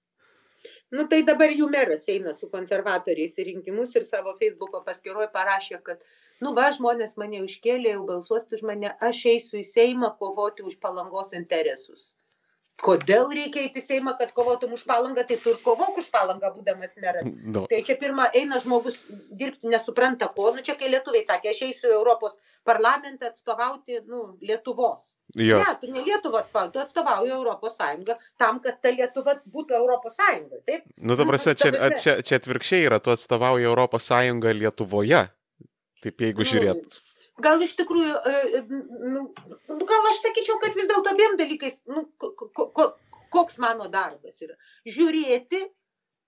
Nu tai dabar jų meras eina su konservatoriais į rinkimus ir savo Facebook'o paskyroje parašė, kad, nu va, žmonės mane užkėlė, jau balsuos už mane, aš eisiu į Seimą kovoti už palangos interesus kodėl reikia eiti į Seimą, kad kovotum už palangą, tai tu ir kovok už palangą, būdamas meras. No. Tai čia pirmą eina žmogus dirbti nesupranta ko, nu čia kai lietuviai sakė, aš eisiu į Europos parlamentą atstovauti, nu, Lietuvos. Jo. Ne, tu ne atstovauji, tu atstovauji Europos Sąjungą tam, kad ta Lietuva būtų Europos Sąjunga, taip? Nu, ta prasme, čia, čia, čia atvirkščiai yra, tu atstovauji Europos Sąjungą Lietuvoje. Taip, jeigu nu, žiūrėt gal iš tikrųjų, e, e, nu, gal aš sakyčiau, kad vis dėlto abiem dalykais, nu, koks mano darbas yra. Žiūrėti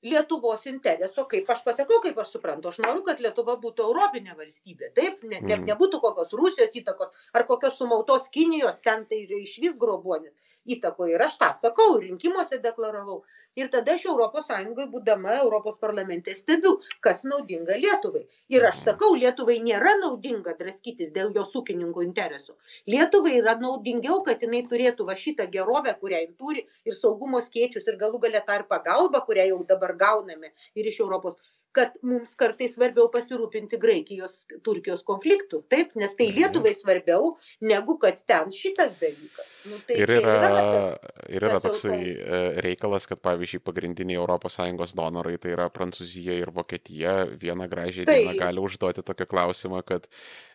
Lietuvos intereso, kaip aš pasakau, kaip aš suprantu, aš noriu, kad Lietuva būtų Europinė valstybė, taip, ne, ne, mm. nebūtų kokios Rusijos įtakos ar kokios sumautos Kinijos, ten tai yra iš vis grobuonis įtako ir aš tą sakau, rinkimuose deklaravau. Ir tada aš Europos Sąjungoje, būdama Europos parlamente, stebiu, kas naudinga Lietuvai. Ir aš sakau, Lietuvai nėra naudinga draskytis dėl jos ūkininkų interesų. Lietuvai yra naudingiau, kad jinai turėtų va šitą gerovę, kurią jin turi, ir saugumo skėčius, ir galų galę tą ir pagalbą, kurią jau dabar gauname ir iš Europos kad mums kartais svarbiau pasirūpinti Graikijos, Turkijos konfliktų, taip, nes tai mhm. Lietuvai svarbiau negu kad ten šitas dalykas. Nu, tai ir yra, yra, tas, ir yra toksai tai... reikalas, kad pavyzdžiui pagrindiniai ES donorai, tai yra Prancūzija ir Vokietija, vieną gražią tai... dieną gali užduoti tokį klausimą, kad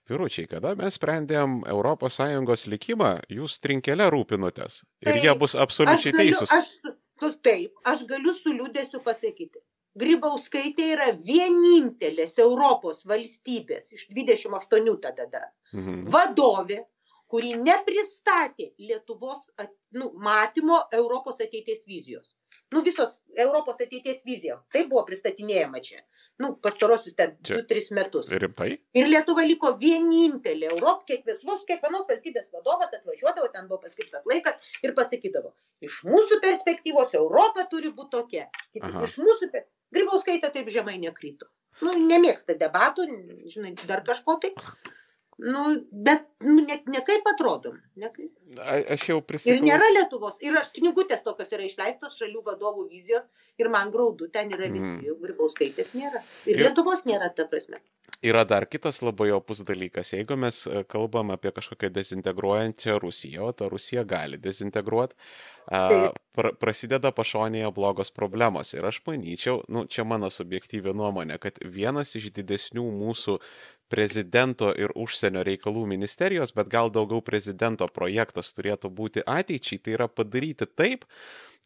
Vyručiai, kada mes sprendėm ES likimą, jūs trinkelę rūpinotės. Ir tai, jie bus absoliučiai teisūs. Aš, taip, aš galiu su liūdėsiu pasakyti grybauskaitė yra vienintelės Europos valstybės iš 28 tada mhm. vadovė, kuri nepristatė Lietuvos nu, matymo Europos ateities vizijos. Nu, visos Europos ateities vizija. Tai buvo pristatinėjama čia. Nu, pastarosius ten 2-3 metus. Rimtai? Ir Lietuva liko vienintelė Europos, kiekvienos, kiekvienos valstybės vadovas atvažiuodavo, ten buvo paskirtas laikas ir pasakydavo, iš mūsų perspektyvos Europa turi būti tokia. Aha. Iš mūsų perspektyvos Grybauskaitė taip žemai nekryto. Nu, nemėgsta debatų, žinai, dar kažko tai. Nu, bet nu, ne, ne kaip atrodom. Ne kaip. A, aš jau prisimenu. Ir nėra Lietuvos. Ir aš knygutės tokios yra išleistos šalių vadovų vizijos ir man graudu, ten yra visi. Mm. Grybauskaitės nėra. Ir, ir Lietuvos nėra, ta prasme. Yra dar kitas labai opus dalykas. Jeigu mes e, kalbam apie kažkokią dezintegruojančią Rusiją, o ta Rusija gali dezintegruoti, pr prasideda pašonėje blogos problemos. Ir aš manyčiau, nu, čia mano subjektyvi nuomonė, kad vienas iš didesnių mūsų prezidento ir užsienio reikalų ministerijos, bet gal daugiau prezidento projektas turėtų būti ateičiai, tai yra padaryti taip,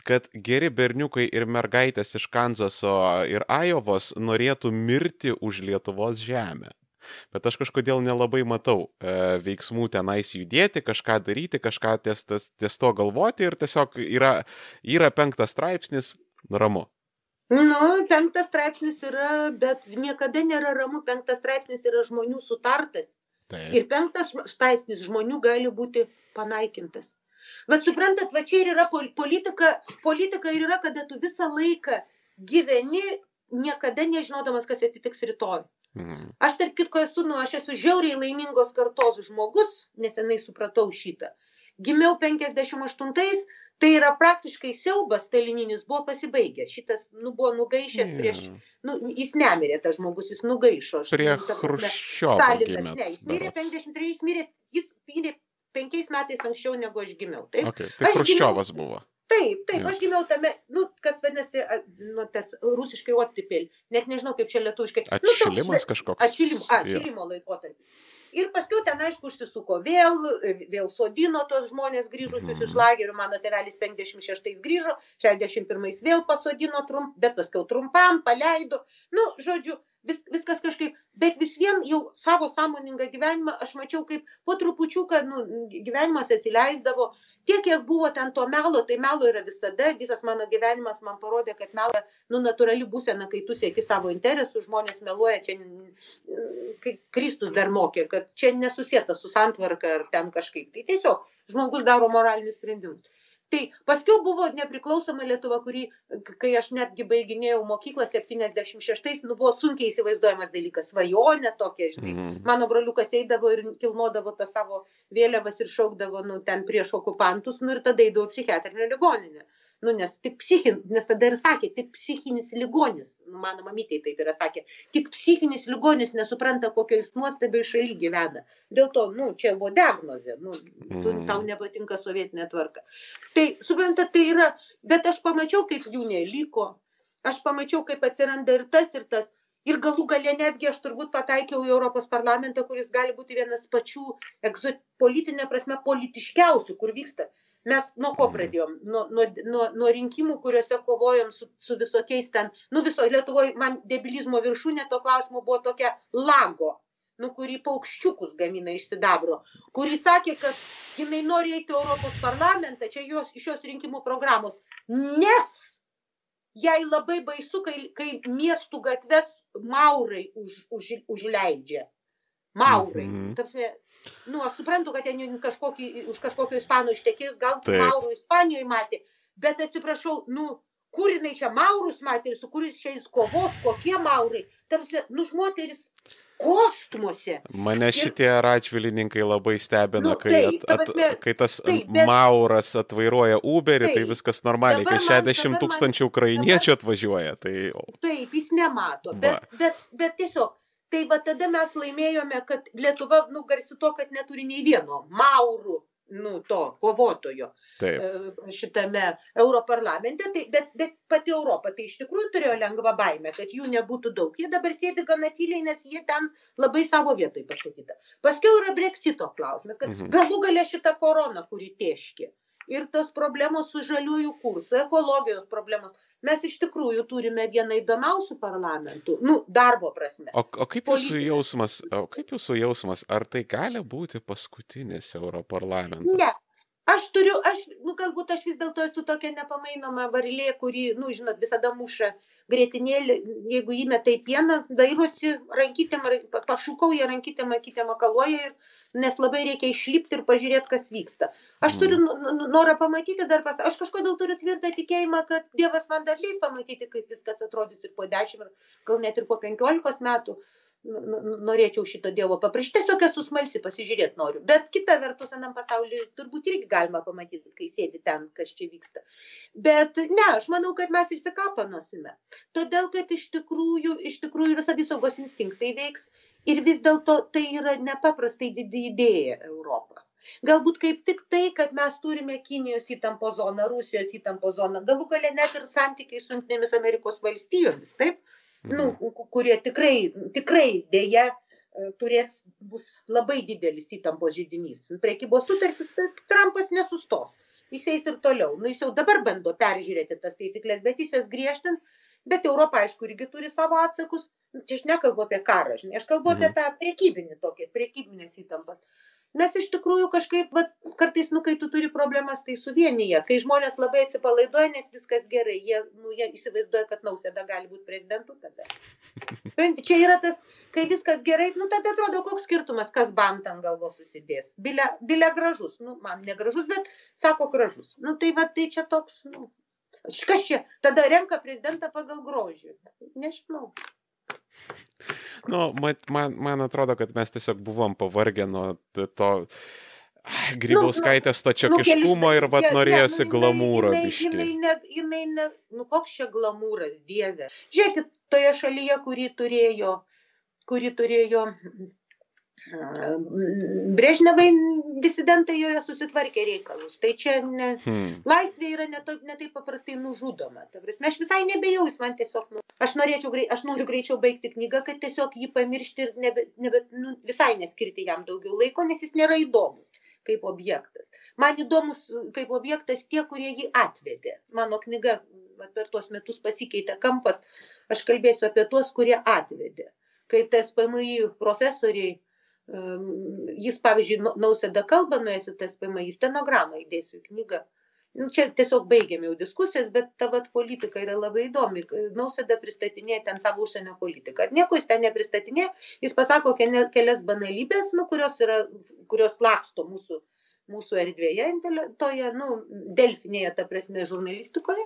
kad geri berniukai ir mergaitės iš Kanzaso ir Ajovos norėtų mirti už Lietuvos žemę. Bet aš kažkodėl nelabai matau e, veiksmų tenais judėti, kažką daryti, kažką ties, ties, ties to galvoti ir tiesiog yra, yra penktas straipsnis, ramu. Nu, penktas straipsnis yra, bet niekada nėra ramu, penktas straipsnis yra žmonių sutartas. Taip. Ir penktas straipsnis žmonių gali būti panaikintas. Bet suprantat, va čia ir yra politika, politika ir yra, kada tu visą laiką gyveni, niekada nežinodamas, kas atsitiks rytoj. Mhm. Aš tarp kitko esu, nu, aš esu žiauriai laimingos kartos žmogus, nesenai supratau šitą. Gimiau 58-ais, Tai yra praktiškai siaubas stalininis buvo pasibaigęs. Šitas nu, buvo nugaišęs prieš, nu, jis nemirė, tas žmogus, jis nugaišo. Prie Hruščiovo. Stalinas, ne, jis mirė 53, jis mirė, jis mirė penkiais metais anksčiau negu aš gimiau. Taip, okay. tai Hruščiovas buvo. Taip, taip, ja. aš gimiau tame, nu, kas vadinasi, nu, tas rusiškai otripėl, net nežinau kaip čia lietuviškai. Atšilimas nu, toks, kažkoks. Atšilimo, atšilimo ja. laikotarpis. Ir paskui ten, aišku, užsisuko vėl, vėl sodino tos žmonės grįžusius iš mhm. lagerių. Mano tėvelis 56 grįžo, 61 vėl pasodino, trump, bet paskui trumpam paleido. Nu, žodžiu, vis, viskas kažkaip, bet vis vien jau savo sąmoningą gyvenimą aš mačiau, kaip po trupučiu, kad nu, gyvenimas atsileisdavo, tiek kiek buvo ten to melo tai melo yra visada. Visas mano gyvenimas man parodė kad mela nu natūrali būsena kai tu sieki savo interesų žmonės meluoja čia kai kristus dar mokė kad čia nesusieta su santvarka ar ten kažkaip. Tai tiesiog žmogus daro moralinius sprendimus Tai paskiau buvo nepriklausoma Lietuva, kurį, kai aš netgi baiginėjau mokyklą 76-ais, nu, buvo sunkiai įsivaizduojamas dalykas, svajonė tokia, žinai. Mm. Mano broliukas eidavo ir kilnodavo tą savo vėliavas ir šaukdavo, nu, ten prieš okupantus, nu, ir tada eidavo psichiatrinę ligoninę nu nes tik psichin nes tada ir sakė tik psichinis ligonis nu mano mamytė taip yra sakę tik psichinis ligonis nesupranta kokioj jis nuostabioj šaly gyvena. Dėl to nu čia buvo diagnozė nu tu mm. tau nepatinka sovietinė tvarka. Tai suprantat tai yra bet aš pamačiau kaip jų neliko aš pamačiau kaip atsiranda ir tas ir tas. Ir galų gale netgi aš turbūt pataikiau į Europos parlamentą, kuris gali būti vienas pačių egzo, politinė prasme politiškiausių, kur vyksta mes nuo ko mhm. pradėjom nuo nuo nuo nuo rinkimų kuriuose kovojom su su visokiais ten nu visoj lietuvoj man debilizmo viršūnė to klausimo buvo tokia lago nu kuri paukščiukus gamina iš sidabro kuri sakė kad jinai nori eit į europos parlamentą čia jos iš jos rinkimų programos nes jai labai baisu kai kai miestų gatves maurai už už užleidžia maurai mhm. ta prasme nu aš suprantu kad ten kažkokį už kažkokio ispano ištekėjus gal tų maurų ispanijoj matė bet atsiprašau nu kur jinai čia maurus matė ir su kuriais čia jis kovos kokie maurai ta prasme nu moteris kosmose. Mane šitie ir... račvilininkai labai stebina, nu, kai, at, at, prasme, kai tas taip, bet... Mauras atvairuoja Uberį, tai taip, tai viskas normaliai, kai 60 tūkstančių ukrainiečių atvažiuoja. Tai... Taip, jis nemato, bet, bet, bet tiesiog tai va tada mes laimėjome kad lietuva nu garsi tuo kad neturi nei vieno maurų nu to kovotojo Taip. E, šitame europarlamente, tai, bet, bet pati Europa tai iš tikrųjų turėjo lengvą baimę, kad jų nebūtų daug. Jie dabar sėdi gana tyliai, nes jie ten labai savo vietoj pastatyta. Paskiau yra breksito klausimas, kad mhm. galų gale šitą koroną, kuri teškė. Ir tos problemos su žaliųjų kursu, ekologijos problemos mes iš tikrųjų turime vieną įdomiausių parlamentų, nu, darbo prasme. O, o kaip jūsų jausmas, o kaip jūsų jausmas, ar tai gali būti paskutinis Europarlamentas? Ne. Aš turiu, aš, nu, galbūt aš vis dėlto esu tokia nepamainoma varilė, kuri, nu, žinot, visada muša grėtinėlį, jeigu įmeta į pieną, dairosi rankytėm, pašūkau ją rankytėm, rankytėm makaluoja ir nes labai reikia išlipti ir pažiūrėti, kas vyksta. Aš turiu mm. norą pamatyti dar pas, aš kažkodėl turiu tvirtą tikėjimą, kad Dievas man dar leis pamatyti, kaip viskas atrodys ir po dešimt, gal net ir po penkiolikos metų. norėčiau šito Dievo paprašyti, tiesiog esu smalsi, pasižiūrėti noriu. Bet kita vertus, anam pasaulyje turbūt irgi galima pamatyti, kai sėdi ten, kas čia vyksta. Bet ne, aš manau, kad mes išsikapanosime. Todėl, kad iš tikrųjų, iš tikrųjų ir savisaugos instinktai veiks ir vis dėlto tai yra nepaprastai didi idėja Europą. Galbūt kaip tik tai, kad mes turime Kinijos įtampo zoną, Rusijos įtampo zoną, galų gale net ir santykiai su Junktinėmis Amerikos valstijomis, taip? nu, mhm. kurie tikrai, tikrai dėja e, turės, bus labai didelis įtampos žydinys. Prekybos sutartis, tai Trumpas nesustos. Jis eis ir toliau. Nu, jis jau dabar bando peržiūrėti tas taisyklės, bet jis jas griežtint. Bet Europa, aišku, irgi turi savo atsakus. Čia aš nekalbu apie karą, žinai, aš kalbu apie mhm. tą priekybinį tokį, priekybinės įtampas. Mes iš tikrųjų kažkaip vat kartais nu kai tu turi problemas tai suvienyja kai žmonės labai atsipalaiduoja nes viskas gerai jie nu jie įsivaizduoja kad nausėda gali būt prezidentu tada. Čia yra tas kai viskas gerai nu tada atrodo koks skirtumas kas bantą ant galvos užsidės bile bile gražus. Nu man negražus bet sako gražus. Nu tai va tai čia toks nu kas čia tada renka prezidentą pagal grožį nežinau Nu, man, man atrodo, kad mes tiesiog buvom pavargę nuo to grybauskaitės tačiakiškumo ir vat norėjosi glamūro. Jinai, jinai, ne, jinai ne, nu koks čia glamūras, dieve. Žiūrėkit, toje šalyje, kuri turėjo, kuri turėjo Brežnevai disidentai joje susitvarkė reikalus. Tai čia ne, hmm. laisvė yra ne, to, ne paprastai nužudoma. Prasme, aš visai nebejau, jis man tiesiog, nu, aš, norėčiau, aš noriu greičiau baigti knygą, kad tiesiog jį pamiršti ir nebe, nebe, nu, visai neskirti jam daugiau laiko, nes jis nėra įdomus kaip objektas. Man įdomus kaip objektas tie, kurie jį atvedė. Mano knyga per tuos metus pasikeitė kampas. Aš kalbėsiu apie tuos, kurie atvedė. Kai TSPMI profesoriai jis, pavyzdžiui, nausėda kalba nuėjęs į TSPM, į stenogramą įdėsiu į knygą. Nu, čia tiesiog baigiam jau diskusijas, bet ta vat politika yra labai įdomi. Nausėda pristatinėja ten savo užsienio politiką. Nieko jis ten nepristatinėja, jis pasako kelias banalybės, nu, kurios, yra, kurios laksto mūsų, mūsų erdvėje, toje, nu, delfinėje, ta prasme, žurnalistikoje,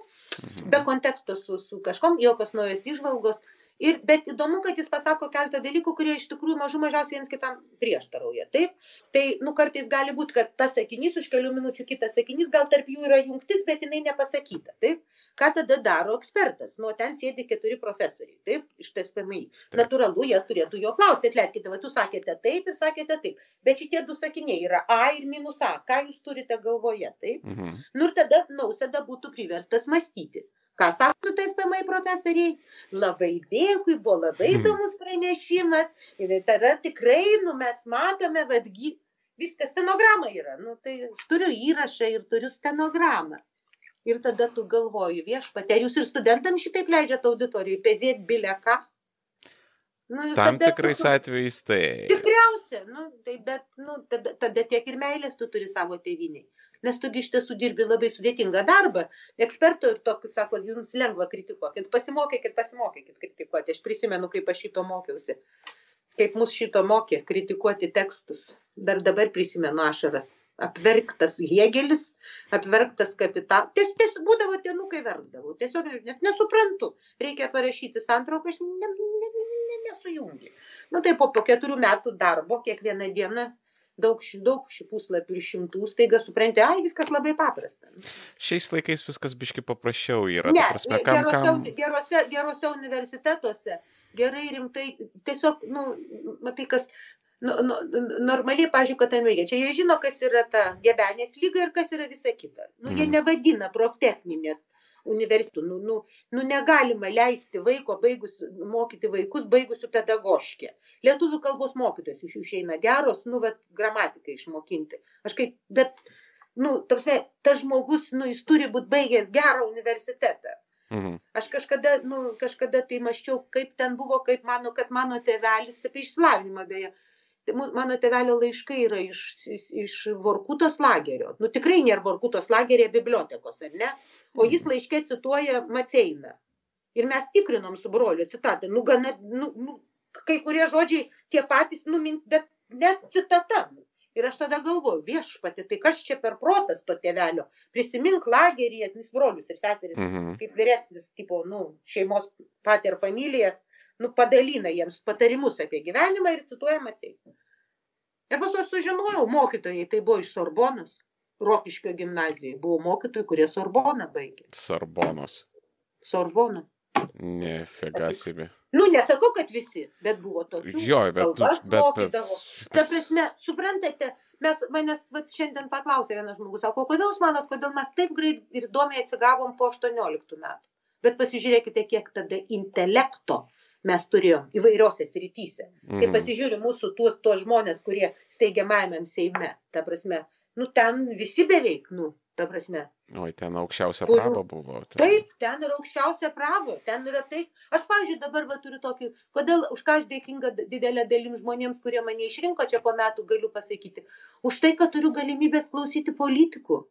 be konteksto su, su kažkom, jokios naujos išvalgos ir bet įdomu kad jis pasako keletą dalykų kurie iš tikrųjų mažų mažiausiai viens kitam prieštarauja. Taip? Tai nu kartais gali būt kad tas sakinys už kelių minučių kitas sakinys gal tarp jų yra jungtis bet jinai nepasakyta. Taip? Ką tada daro ekspertas? Nu ten sėdi keturi profesoriai. Taip? Iš tspmi natūralu jie turėtų jo klausti. Atleiskite va jūs sakėte taip ir sakėte taip. Bet šitie du sakiniai yra a ir minus a. Ką jūs turite galvoje? Taip? Mhm. nu ir tada nausėda būtų priverstas mąstyti ką sako tspmi profesoriai? Labai dėkui buvo labai hmm. įdomus pranešimas. Ir tada tikrai nu mes matome gi viskas stenograma yra. Nu tai turiu įrašą ir turiu stenogramą. Ir tada tu galvoji viešpatie ar jūs ir studentams šitaip leidžiat auditorijai pezėt bile ką Nu, Tam tikrais tu, atvejais tai. Tikriausia, nu, tai bet nu, tada, tada tiek ir meilės tu turi savo tėviniai nes tu gi iš tiesų dirbi labai sudėtingą darbą. Ekspertų ir tokių sako, jums lengva kritikuokit, pasimokykit, pasimokykit kritikuoti. Aš prisimenu, kaip aš šito mokiausi, kaip mus šito mokė kritikuoti tekstus. Dar dabar prisimenu ašaras. Apverktas Hegelis, apverktas kapitalas. Ties, ties, būdavo dienų, kai verkdavau. Tiesiog, nes nesuprantu. Reikia parašyti santrauką, aš ne, ne, ne, nesujungi. Na nu, tai po, po keturių metų darbo, kiekvieną dieną daug, daug šių puslapių ir šimtų, staiga supranti, ai, viskas labai paprasta. Šiais laikais viskas biški paprasčiau yra. Ne, prasme, kam, gerose, kam... Gerose, gerose universitetuose gerai rimtai, tiesiog, nu, matai, kas, nu, nu, normaliai, pažiūrėjau, kad veikia. Čia jie žino, kas yra ta gebenės lyga ir kas yra visa kita. Nu, jie mm. nevadina proftechninės universitetų. Nu, nu, nu negalima leisti vaiko baigus, mokyti vaikus baigusių pedagoškę. Lietuvių kalbos mokytojas iš jų išeina geros, nu, bet gramatiką išmokinti. Aš kaip, bet, nu, tarsi, tas žmogus, nu, jis turi būti baigęs gerą universitetą. Mhm. Aš kažkada, nu, kažkada tai maščiau, kaip ten buvo, kaip mano, kad mano tėvelis apie išsilavinimą beje Tai mano tėvelio laiškai yra iš, iš, iš Vorkutos lagerio. Nu tikrai nėra Vorkutos lagerė bibliotekos, ar ne? O jis laiškė cituoja Maceiną. Ir mes tikrinom su broliu citatą. Nu, gana, nu, nu, kai kurie žodžiai tie patys, nu, bet net citata. Ir aš tada galvoju, viešpati, tai kas čia per protas to tėvelio? Prisimink lagerį, atmis brolius ir seseris, mhm. kaip vyresnis, tipo, nu, šeimos pater familijas, nu, padalina jiems patarimus apie gyvenimą ir cituoja Maciai. Ir paskui sužinojau, mokytojai, tai buvo iš Sorbonos, Rokiškio gimnazijai, buvo mokytojai, kurie Sorboną baigė. Sorbonos. Sorboną. Ne, fegasimi. Nu, nesakau, kad visi, bet buvo tokių. Jo, bet, kalbas bet, bet, mokydavo. Ta prasme, suprantate, mes manęs vat, šiandien paklausė vienas žmogus, sako, kodėl jūs manot, kodėl mes taip greit ir įdomiai atsigavom po 18 metų. Bet pasižiūrėkite, kiek tada intelekto mes turėjom įvairiose srityse. Mm. Kai Mhm. pasižiūri mūsų tuos, tuos žmonės, kurie steigiamajame Seime, ta prasme, nu ten visi beveik, nu, ta prasme. Oi, ten aukščiausia Kur- praba buvo. Ten. Taip, ten yra aukščiausia pravo, ten yra tai. Aš, pavyzdžiui, dabar va, turiu tokį, kodėl už ką aš dėkinga didelė dalim žmonėms, kurie mane išrinko čia po metų, galiu pasakyti. Už tai, kad turiu galimybės klausyti politikų.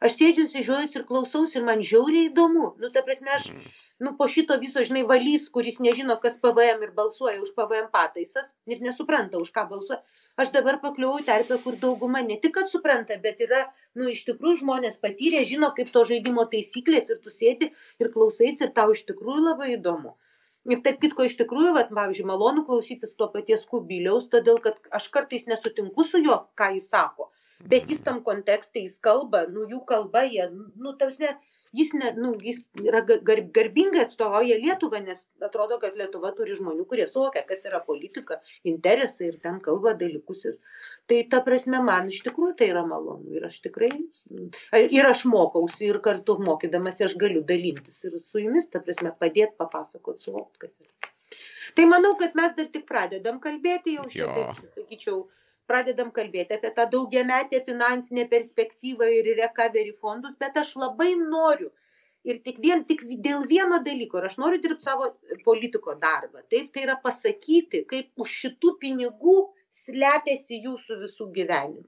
Aš sėdžiu, sižiuojusi ir klausausi ir man žiauriai įdomu. Nu, ta prasme, aš, Mhm. Nu, po šito viso, žinai, valys, kuris nežino, kas PVM ir balsuoja už PVM pataisas ir nesupranta, už ką balsuoja. Aš dabar pakliuvau į terpę, kur dauguma ne tik, kad supranta, bet yra, nu, iš tikrųjų žmonės patyrė, žino, kaip to žaidimo taisyklės ir tu sėdi ir klausais ir tau iš tikrųjų labai įdomu. Ir taip kitko iš tikrųjų, vat, pavyzdžiui, malonu klausytis to paties kubiliaus, todėl kad aš kartais nesutinku su juo, ką jis sako. Bet jis tam kontekste, jis kalba, nu jų kalba, jie, nu, tarsi, jis, ne, nu, jis yra ga- gar, garbingai atstovauja Lietuvą, nes atrodo, kad Lietuva turi žmonių, kurie suvokia, kas yra politika, interesai ir ten kalba dalykus. Tai ta prasme, man iš tikrųjų tai yra malonu. Ir aš tikrai, ir aš mokausi, ir kartu mokydamas aš galiu dalintis ir su jumis, ta prasme, padėti, papasakoti, suvokti, kas yra. Tai manau, kad mes dar tik pradedam kalbėti, jau šitaip, sakyčiau, pradedam kalbėti apie tą daugiametę finansinę perspektyvą ir recovery fondus, bet aš labai noriu ir tik, vien, tik dėl vieno dalyko, ir aš noriu dirbti savo politiko darbą. Taip, tai yra pasakyti, kaip už šitų pinigų slepiasi jūsų visų gyvenimų.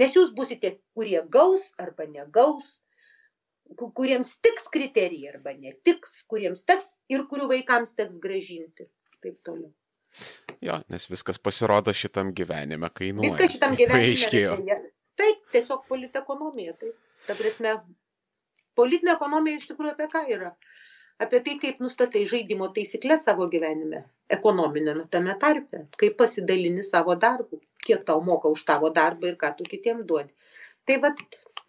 Nes jūs busite, kurie gaus arba negaus, ku- kuriems tiks kriterijai arba netiks, kuriems teks ir kurių vaikams teks gražinti. Taip toliau. Jo, nes viskas pasirodo šitam gyvenime kainuoja. Viskas šitam gyvenime. Deja. Taip, tiesiog politekonomija. Taip. Ta prasme, politinė ekonomija iš tikrųjų apie ką yra? Apie tai, kaip nustatai žaidimo taisyklės savo gyvenime, ekonominėme tame tarpe, kaip pasidalini savo darbu, kiek tau moka už tavo darbą ir ką tu kitiem duodi. Tai va,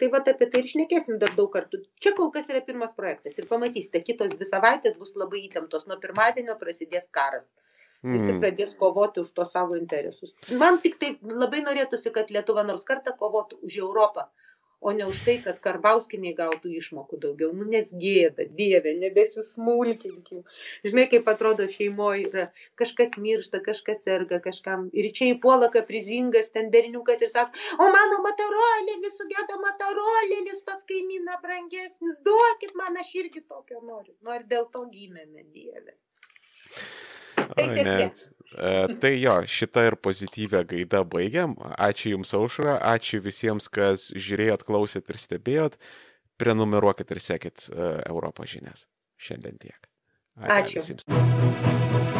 tai va apie tai ir šnekėsim dar daug kartų. Čia kol kas yra pirmas projektas ir pamatysite, kitos dvi savaitės bus labai įtemptos. Nuo pirmadienio prasidės karas. Visi Mm. pradės kovoti už to savo interesus. Man tik tai labai norėtųsi, kad Lietuva nors kartą kovotų už Europą, o ne už tai, kad Karbauskiniai gautų išmokų daugiau. Nu, nes gėda, dieve, nebesismulkinkim. Žinai, kaip atrodo šeimoje yra kažkas miršta, kažkas serga, kažkam. Ir čia įpuola kaprizingas ten berniukas ir sako, o mano motorolėlis, sugėda motorolėlis pas kaimyną brangesnis, duokit man, aš irgi tokio noriu. Ir dėl to gimėme, dieve. Sėkmės. net. E, Tai jo, šitą ir pozityvę gaidą baigiam. Ačiū Jums aušra, ačiū visiems, kas žiūrėjot, klausėt ir stebėjot. Prenumeruokit ir sekit e, Europos žinias. Šiandien tiek. Ačiū. visiems.